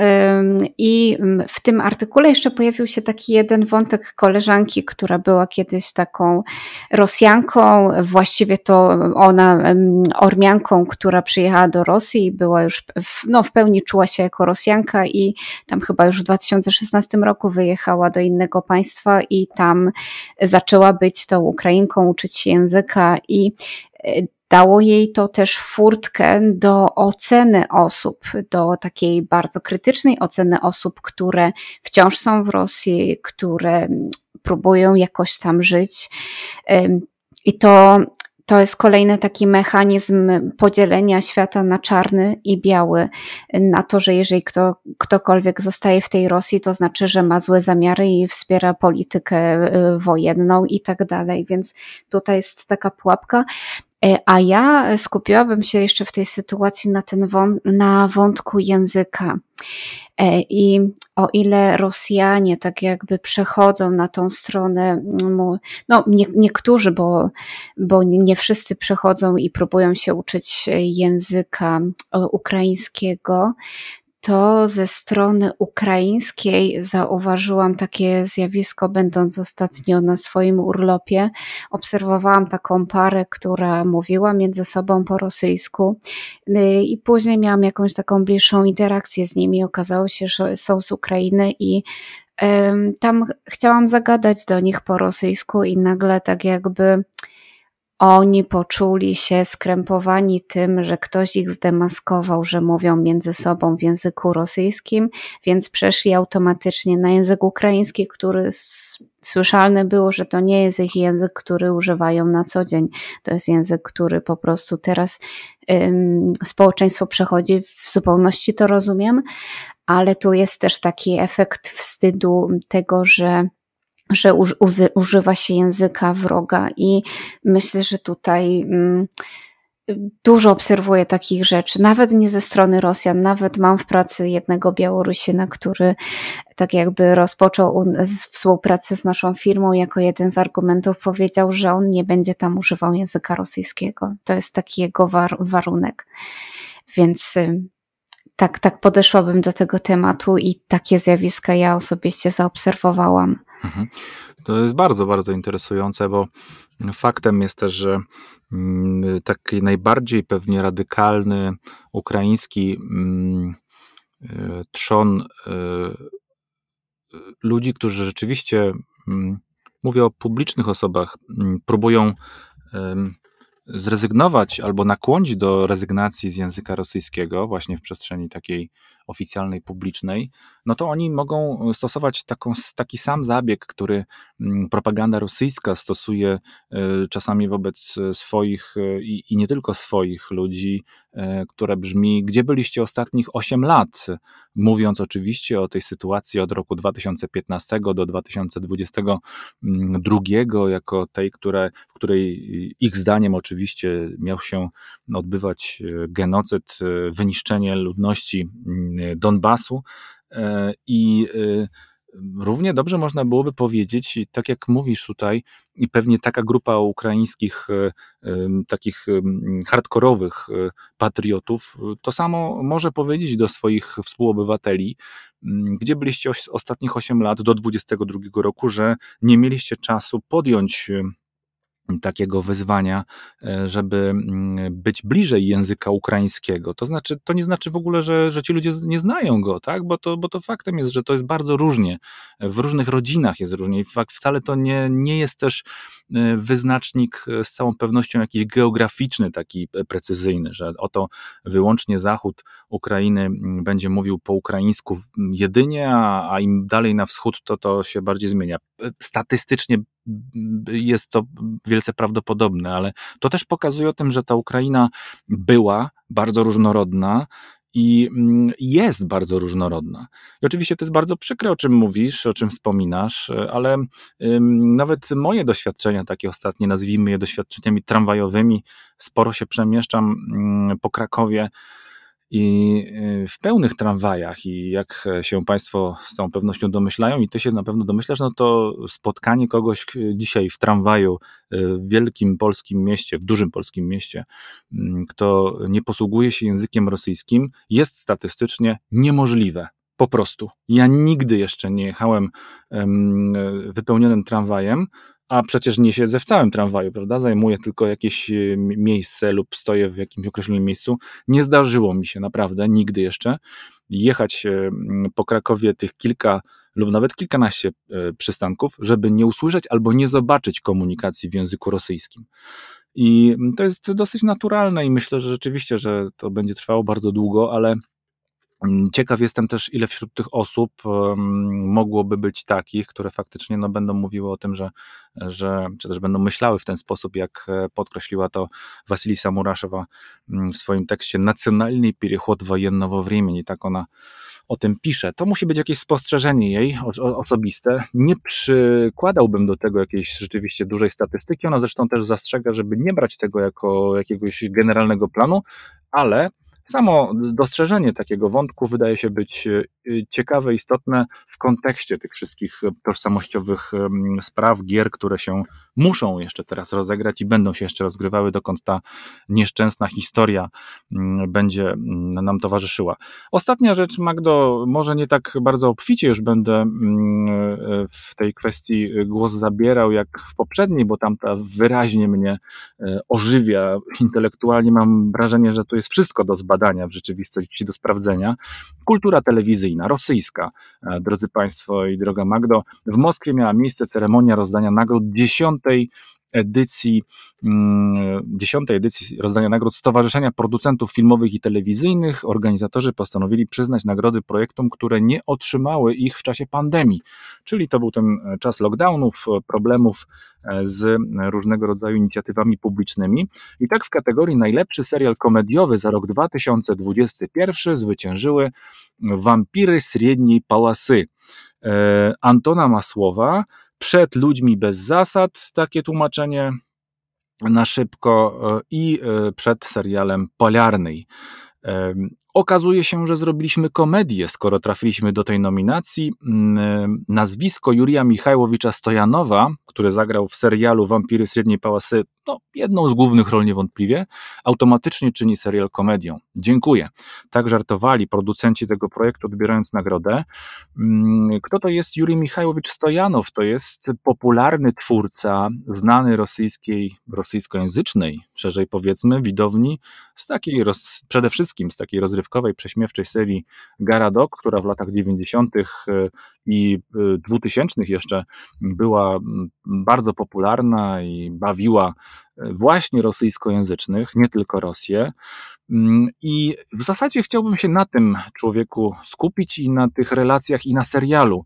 i w tym artykule jeszcze pojawił się taki jeden wątek koleżanki, która była kiedyś taką Rosjanką, właściwie to ona Ormianką, która przyjechała do Rosji i była już, w, no w pełni czuła się jako Rosjanka i tam chyba już w 2016 roku wyjechała do innego państwa i tam zaczęła być tą Ukrainką, uczyć się języka i e, dało jej to też furtkę do oceny osób, do takiej bardzo krytycznej oceny osób, które wciąż są w Rosji, które próbują jakoś tam żyć. I to, to jest kolejny taki mechanizm podzielenia świata na czarny i biały, na to, że jeżeli kto, ktokolwiek zostaje w tej Rosji, to znaczy, że ma złe zamiary i wspiera politykę y, wojenną i tak dalej. Więc tutaj jest taka pułapka. E, a ja skupiłabym się jeszcze w tej sytuacji na, ten wą na wątku języka. E, I o ile Rosjanie tak jakby przechodzą na tą stronę, no nie, niektórzy, bo, bo nie wszyscy przechodzą i próbują się uczyć języka ukraińskiego, to ze strony ukraińskiej zauważyłam takie zjawisko, będąc ostatnio na swoim urlopie. Obserwowałam taką parę, która mówiła między sobą po rosyjsku y, i później miałam jakąś taką bliższą interakcję z nimi. Okazało się, że są z Ukrainy i tam chciałam zagadać do nich po rosyjsku i nagle tak jakby oni poczuli się skrępowani tym, że ktoś ich zdemaskował, że mówią między sobą w języku rosyjskim, więc przeszli automatycznie na język ukraiński, który słyszalny było, że to nie jest ich język, który używają na co dzień. To jest język, który po prostu teraz ym, społeczeństwo przechodzi, w zupełności to rozumiem, ale tu jest też taki efekt wstydu tego, że że używa się języka wroga i myślę, że tutaj mm, dużo obserwuję takich rzeczy, nawet nie ze strony Rosjan, nawet mam w pracy jednego Białorusina, który tak jakby rozpoczął współpracę z naszą firmą, jako jeden z argumentów powiedział, że on nie będzie tam używał języka rosyjskiego. To jest taki jego war warunek. Więc y, tak, tak podeszłabym do tego tematu i takie zjawiska ja osobiście zaobserwowałam. Mhm. To jest bardzo, bardzo interesujące, bo faktem jest też, że mm, taki najbardziej pewnie radykalny ukraiński mm, e, trzon e, ludzi, którzy rzeczywiście, mm, mówię o publicznych osobach, próbują zrezygnować albo nakłonić do rezygnacji z języka rosyjskiego, właśnie w przestrzeni takiej oficjalnej, publicznej, no to oni mogą stosować taką, taki sam zabieg, który mm, propaganda rosyjska stosuje czasami wobec swoich i, i nie tylko swoich ludzi, które brzmi, gdzie byliście ostatnich 8 lat, mówiąc oczywiście o tej sytuacji od roku 2015 do 2022, jako tej, które, w której ich zdaniem oczywiście miał się odbywać e, genocyd, e, wyniszczenie ludności mm, Donbasu e, i równie dobrze można byłoby powiedzieć, tak jak mówisz tutaj, i pewnie taka grupa ukraińskich, takich hardkorowych patriotów, to samo może powiedzieć do swoich współobywateli, gdzie byliście ostatnich 8 lat do 22 roku, że nie mieliście czasu podjąć takiego wyzwania, e, żeby mm, być bliżej języka ukraińskiego. To znaczy, to nie znaczy w ogóle, że, że ci ludzie nie znają go, tak? Bo to, bo to faktem jest, że to jest bardzo różnie. W różnych rodzinach jest różnie. Fakt, wcale to nie, nie jest też e, wyznacznik e, z całą pewnością jakiś geograficzny, taki precyzyjny, że oto wyłącznie zachód Ukrainy będzie mówił po ukraińsku jedynie, a, a im dalej na wschód, to to się bardziej zmienia. Statystycznie jest to wielce prawdopodobne, ale to też pokazuje o tym, że ta Ukraina była bardzo różnorodna, i mm, jest bardzo różnorodna. I oczywiście to jest bardzo przykre, o czym mówisz, o czym wspominasz, ale nawet moje doświadczenia, takie ostatnie, nazwijmy je doświadczeniami tramwajowymi, sporo się przemieszczam mm, po Krakowie i y, w pełnych tramwajach, i jak się Państwo z całą pewnością domyślają, i Ty się na pewno domyślasz, no to spotkanie kogoś y, dzisiaj w tramwaju y, w wielkim polskim mieście, w dużym polskim mieście, mm, kto nie posługuje się językiem rosyjskim, jest statystycznie niemożliwe. Po prostu. Ja nigdy jeszcze nie jechałem wypełnionym tramwajem, a przecież nie siedzę w całym tramwaju, prawda? Zajmuję tylko jakieś e, miejsce lub stoję w jakimś określonym miejscu. Nie zdarzyło mi się naprawdę nigdy jeszcze jechać e, po Krakowie tych kilka lub nawet kilkanaście e, przystanków, żeby nie usłyszeć albo nie zobaczyć komunikacji w języku rosyjskim. I to jest dosyć naturalne i myślę, że rzeczywiście, że to będzie trwało bardzo długo, ale ciekaw jestem też, ile wśród tych osób mogłoby być takich, które faktycznie no, będą mówiły o tym, że, że, czy też będą myślały w ten sposób, jak e, podkreśliła to Wasilisa Muraszowa mm, w swoim tekście Nacjonalny переход wojennowo времени, tak ona o tym pisze. To musi być jakieś spostrzeżenie jej osobiste. Nie przykładałbym do tego jakiejś rzeczywiście dużej statystyki. Ona zresztą też zastrzega, żeby nie brać tego jako jakiegoś generalnego planu, ale Samo dostrzeżenie takiego wątku wydaje się być e, ciekawe, istotne w kontekście tych wszystkich tożsamościowych spraw, gier, które się muszą jeszcze teraz rozegrać i będą się jeszcze rozgrywały, dokąd ta nieszczęsna historia będzie nam towarzyszyła. Ostatnia rzecz, Magdo, może nie tak bardzo obficie już będę e, w tej kwestii głos zabierał jak w poprzedniej, bo tamta wyraźnie mnie e, ożywia intelektualnie. Mam wrażenie, że tu jest wszystko do zbadania badania w rzeczywistości do sprawdzenia. Kultura telewizyjna, rosyjska, e, drodzy Państwo i droga Magdo. W Moskwie miała miejsce ceremonia rozdania nagród dziesiątej edycji, mm, dziesiątej edycji rozdania nagród Stowarzyszenia Producentów Filmowych i Telewizyjnych. Organizatorzy postanowili przyznać nagrody projektom, które nie otrzymały ich w czasie pandemii. Czyli to był ten czas lockdownów, problemów e, z różnego rodzaju inicjatywami publicznymi. I tak w kategorii najlepszy serial komediowy za rok 2021 zwyciężyły Wampiry Średniej Pałasy e, Antona Masłowa, przed ludźmi bez zasad, takie tłumaczenie na szybko, e, i e, przed serialem Poliarnej. Okazuje się, że zrobiliśmy komedię, skoro trafiliśmy do tej nominacji. Mm, nazwisko Jurija Michajłowicza Stojanowa, który zagrał w serialu Wampiry Średniej Pałasy, no, jedną z głównych ról niewątpliwie, automatycznie czyni serial komedią. Dziękuję. Tak żartowali producenci tego projektu, odbierając nagrodę. Mm, kto to jest Jurij Michajłowicz Stojanow? To jest popularny twórca, znany rosyjskiej, rosyjskojęzycznej, szerzej powiedzmy, widowni, z takiej roz, przede wszystkim amerykańskim z takiej rozrywkowej, prześmiewczej serii Garadok, która w latach 90. i 2000 jeszcze była bardzo popularna i bawiła właśnie rosyjskojęzycznych, nie tylko Rosję. Mm, I w zasadzie chciałbym się na tym człowieku skupić i na tych relacjach i na serialu, mm,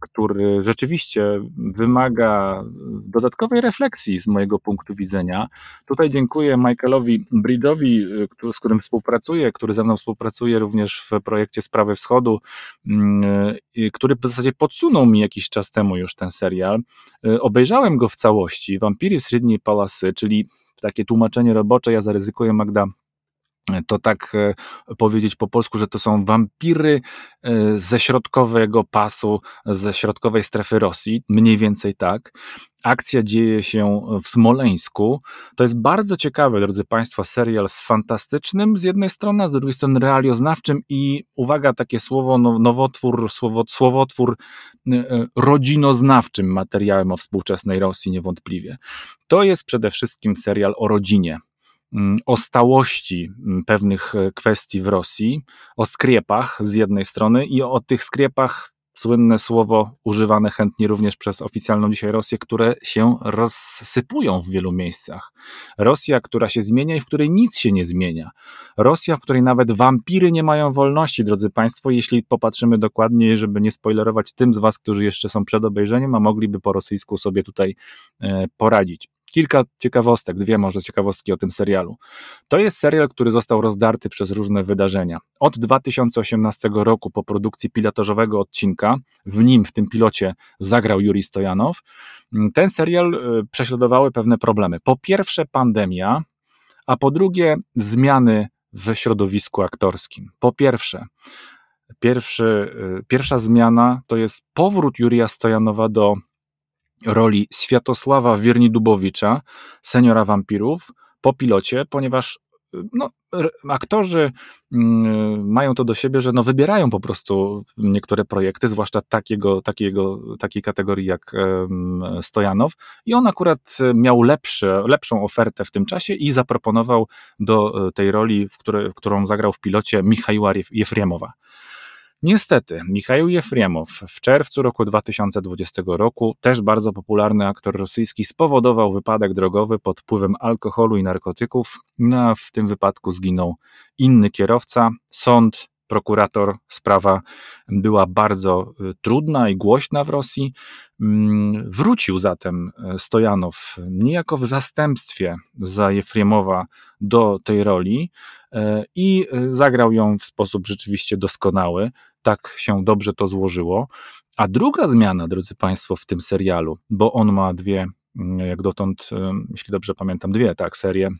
który rzeczywiście wymaga dodatkowej refleksji z mojego punktu widzenia. Tutaj dziękuję Michaelowi Bridowi, z którym współpracuję, który ze mną współpracuje również w projekcie Sprawy Wschodu, mm, który w zasadzie podsunął mi jakiś czas temu już ten serial. Obejrzałem go w całości. Vampiry Sydney Palasy, czyli takie tłumaczenie robocze, ja zaryzykuję Magda to tak e, powiedzieć po polsku, że to są wampiry e, ze środkowego pasu, ze środkowej strefy Rosji, mniej więcej tak. Akcja dzieje się w Smoleńsku. To jest bardzo ciekawy, drodzy Państwo, serial z fantastycznym z jednej strony, a z drugiej strony realioznawczym i uwaga, takie słowo, no, nowotwór, słowo, słowotwór e, rodzinoznawczym materiałem o współczesnej Rosji niewątpliwie. To jest przede wszystkim serial o rodzinie, o stałości mm, pewnych e, kwestii w Rosji, o skriepach z jednej strony i o tych skriepach słynne słowo używane chętnie również przez oficjalną dzisiaj Rosję, które się rozsypują w wielu miejscach. Rosja, która się zmienia i w której nic się nie zmienia. Rosja, w której nawet wampiry nie mają wolności, drodzy Państwo, jeśli popatrzymy dokładniej, żeby nie spoilerować tym z Was, którzy jeszcze są przed obejrzeniem, a mogliby po rosyjsku sobie tutaj e, poradzić kilka ciekawostek, dwie może ciekawostki o tym serialu. To jest serial, który został rozdarty przez różne wydarzenia. Od 2018 roku po produkcji pilotażowego odcinka, w nim, w tym pilocie zagrał Juri Stojanow, ten serial y, prześladowały pewne problemy. Po pierwsze pandemia, a po drugie zmiany w środowisku aktorskim. Po pierwsze, pierwszy, y, pierwsza zmiana to jest powrót Jurija Stojanowa do roli Światosława Wiernidubowicza, seniora wampirów, po pilocie, ponieważ no, aktorzy mm, mają to do siebie, że no, wybierają po prostu niektóre projekty, zwłaszcza takiego, takiego, takiej kategorii jak Stojanow i on akurat miał lepszy, lepszą ofertę w tym czasie i zaproponował do e, tej roli, w, które, w którą zagrał w pilocie Michała Jefriemowa. Niestety, Michał Jefriemow w czerwcu roku 2020 roku, też bardzo popularny aktor rosyjski, spowodował wypadek drogowy pod wpływem alkoholu i narkotyków. No, w tym wypadku zginął inny kierowca. Sąd, prokurator, sprawa była bardzo y, trudna i głośna w Rosji. Mm, wrócił zatem y, Stojanow niejako w zastępstwie za Jefriemowa do tej roli y, i zagrał ją w sposób rzeczywiście doskonały tak się dobrze to złożyło. A druga zmiana, drodzy Państwo, w tym serialu, bo on ma dwie, mm, jak dotąd, jeśli dobrze pamiętam, dwie, tak, serie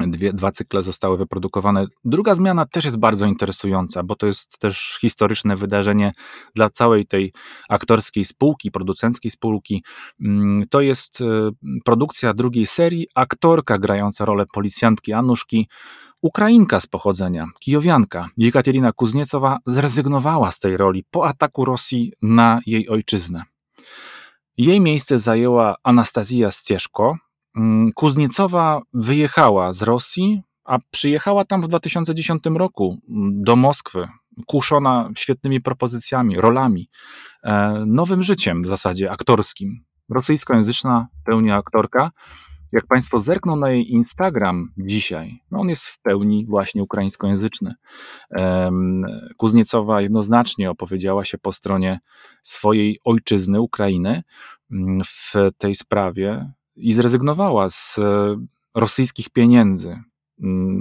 Dwie, dwa cykle zostały wyprodukowane. Druga zmiana też jest bardzo interesująca, bo to jest też historyczne wydarzenie dla całej tej aktorskiej spółki, producenckiej spółki. Mm, to jest e, produkcja drugiej serii. Aktorka grająca rolę policjantki Anuszki Ukrainka z pochodzenia, kijowianka, Jekaterina Kuzniecowa zrezygnowała z tej roli po ataku Rosji na jej ojczyznę. Jej miejsce zajęła Anastazja Stieszko. Mm, Kuzniecowa wyjechała z Rosji, a przyjechała tam w 2010 roku mm, do Moskwy, kuszona świetnymi propozycjami, rolami, e, nowym życiem w zasadzie aktorskim. Rosyjskojęzyczna pełni aktorka, jak Państwo zerkną na jej Instagram dzisiaj, no on jest w pełni właśnie ukraińskojęzyczny. Kuzniecowa jednoznacznie opowiedziała się po stronie swojej ojczyzny, Ukrainy, mm, w tej sprawie i zrezygnowała z e, rosyjskich pieniędzy,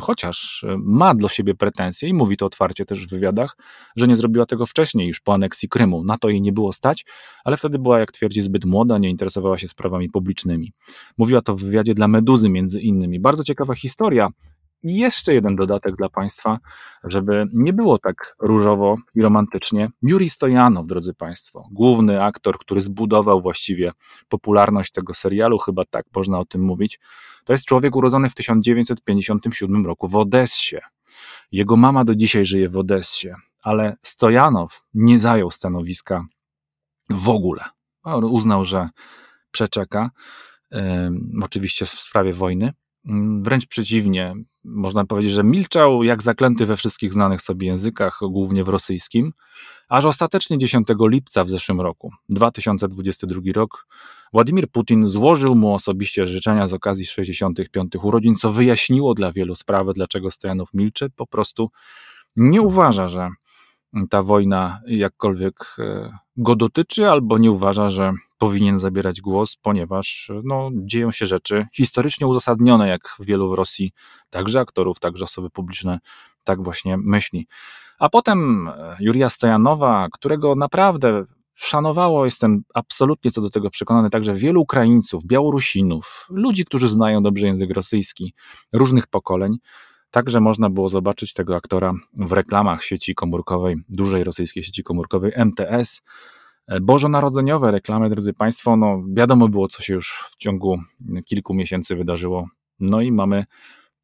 chociaż e, ma dla siebie pretensje i mówi to otwarcie też w wywiadach, że nie zrobiła tego wcześniej, już po aneksji Krymu. Na to jej nie było stać, ale wtedy była, jak twierdzi, zbyt młoda, nie interesowała się sprawami publicznymi. Mówiła to w wywiadzie dla Meduzy między innymi. Bardzo ciekawa historia. I jeszcze jeden dodatek dla Państwa, żeby nie było tak różowo i romantycznie. Juri Stojanow, drodzy Państwo, główny aktor, który zbudował właściwie popularność tego serialu, chyba tak można o tym mówić, to jest człowiek urodzony w 1957 roku w Odessie. Jego mama do dzisiaj żyje w Odessie, ale Stojanow nie zajął stanowiska w ogóle. On uznał, że przeczeka, oczywiście w sprawie wojny. Mm, wręcz przeciwnie. Można powiedzieć, że milczał jak zaklęty we wszystkich znanych sobie językach, głównie w rosyjskim, aż ostatecznie 10 lipca w zeszłym roku, 2022 rok, Władimir Putin złożył mu osobiście życzenia z okazji 65 urodzin, co wyjaśniło dla wielu sprawę, dlaczego Stojanow milczy. Po prostu nie uważa, że ta wojna jakkolwiek e, go dotyczy, albo nie uważa, że powinien zabierać głos, ponieważ no, dzieją się rzeczy historycznie uzasadnione, jak wielu w Rosji, także aktorów, także osoby publiczne, tak właśnie myśli. A potem e, Juria Stojanowa, którego naprawdę szanowało, jestem absolutnie co do tego przekonany, także wielu Ukraińców, Białorusinów, ludzi, którzy znają dobrze język rosyjski, różnych pokoleń. Także można było zobaczyć tego aktora w reklamach sieci komórkowej, dużej rosyjskiej sieci komórkowej MTS. E, bożonarodzeniowe reklamy, drodzy Państwo, no wiadomo było, co się już w ciągu kilku miesięcy wydarzyło. No i mamy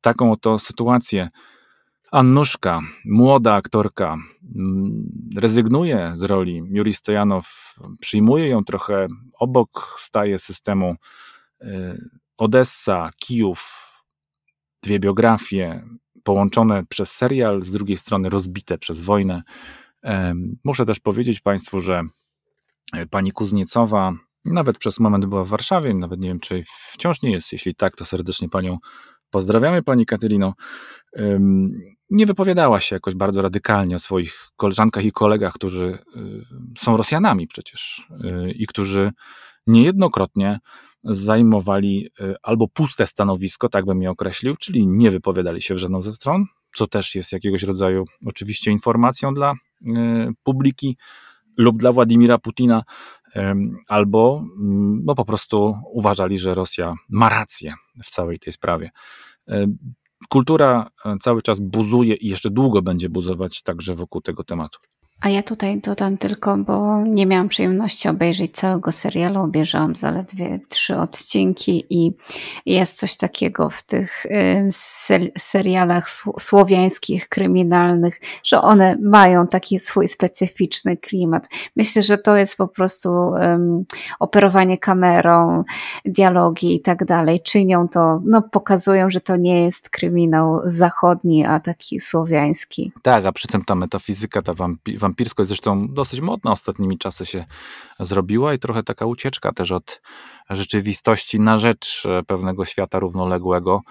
taką oto sytuację. Annuszka, młoda aktorka, mm, rezygnuje z roli Juri Stojanow, przyjmuje ją trochę obok, staje systemu e, Odessa, Kijów, dwie biografie połączone przez serial, z drugiej strony rozbite przez wojnę. Muszę też powiedzieć Państwu, że e, pani Kuzniecowa nawet przez moment była w Warszawie, nawet nie wiem, czy wciąż nie jest. Jeśli tak, to serdecznie Panią pozdrawiamy, Pani Katylino. Nie wypowiadała się jakoś bardzo radykalnie o swoich koleżankach i kolegach, którzy y, są Rosjanami przecież y, i którzy niejednokrotnie zajmowali albo puste stanowisko, tak bym je określił, czyli nie wypowiadali się w żadną ze stron, co też jest jakiegoś rodzaju oczywiście informacją dla publiki lub dla Władimira Putina, albo mm, no, po prostu uważali, że Rosja ma rację w całej tej sprawie. Kultura cały czas buzuje i jeszcze długo będzie buzować także wokół tego tematu. A ja tutaj dodam tylko, bo nie miałam przyjemności obejrzeć całego serialu, obejrzałam zaledwie trzy odcinki i jest coś takiego w tych serialach słowiańskich, kryminalnych, że one mają taki swój specyficzny klimat. Myślę, że to jest po prostu um, operowanie kamerą, dialogi i tak dalej. Czynią to, no pokazują, że to nie jest kryminał zachodni, a taki słowiański. Tak, a przy tym ta metafizyka, ta wampi wampirskość zresztą dosyć modna. Ostatnimi czasy się zrobiła i trochę taka ucieczka też od rzeczywistości na rzecz e, pewnego świata równoległego,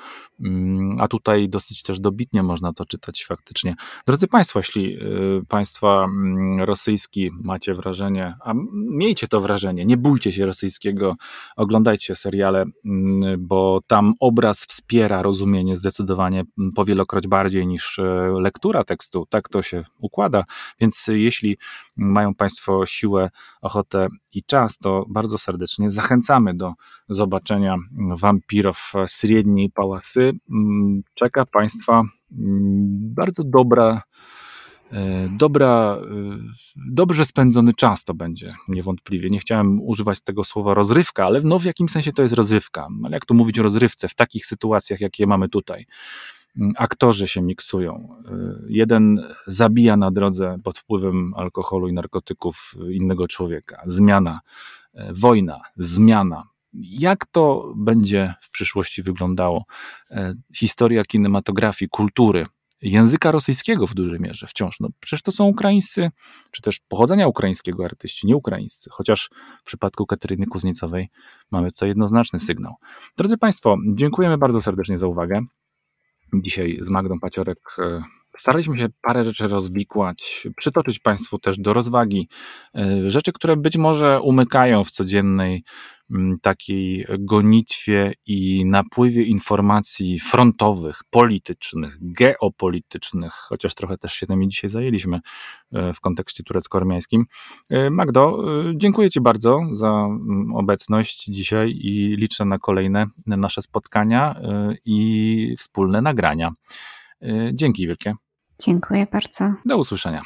mm, a tutaj dosyć też dobitnie można to czytać faktycznie. Drodzy Państwo, jeśli e, Państwa mm, rosyjski macie wrażenie, a miejcie to wrażenie, nie bójcie się rosyjskiego, oglądajcie seriale, mm, bo tam obraz wspiera rozumienie zdecydowanie powielokroć bardziej niż e, lektura tekstu, tak to się układa, więc jeśli mają Państwo siłę, ochotę i czas, to bardzo serdecznie zachęcamy do zobaczenia wampirów średniej pałasy. Mm, czeka Państwa mm, bardzo dobra e, dobra, e, dobrze spędzony czas to będzie, niewątpliwie. Nie chciałem używać tego słowa rozrywka, ale no w jakim sensie to jest rozrywka? Ale jak tu mówić o rozrywce w takich sytuacjach, jakie mamy tutaj? aktorzy się miksują. Y, jeden zabija na drodze pod wpływem alkoholu i narkotyków innego człowieka. Zmiana, wojna, zmiana. Jak to będzie w przyszłości wyglądało? Y, historia kinematografii, kultury, języka rosyjskiego w dużej mierze wciąż. No, przecież to są ukraińscy, czy też pochodzenia ukraińskiego artyści, nie ukraińscy, chociaż w przypadku Kateryny Kuzniecowej mamy tutaj jednoznaczny sygnał. Drodzy Państwo, dziękujemy bardzo serdecznie za uwagę dzisiaj z Magdą Paciorek e, staraliśmy się parę rzeczy rozwikłać, przytoczyć Państwu też do rozwagi e, rzeczy, które być może umykają w codziennej takiej gonitwie i napływie informacji frontowych, politycznych, geopolitycznych, chociaż trochę też się tymi dzisiaj zajęliśmy e, w kontekście turecko-armiańskim. Magdo, dziękuję Ci bardzo za obecność dzisiaj i liczę na kolejne nasze spotkania i wspólne nagrania. Dzięki wielkie. Dziękuję bardzo. Do usłyszenia.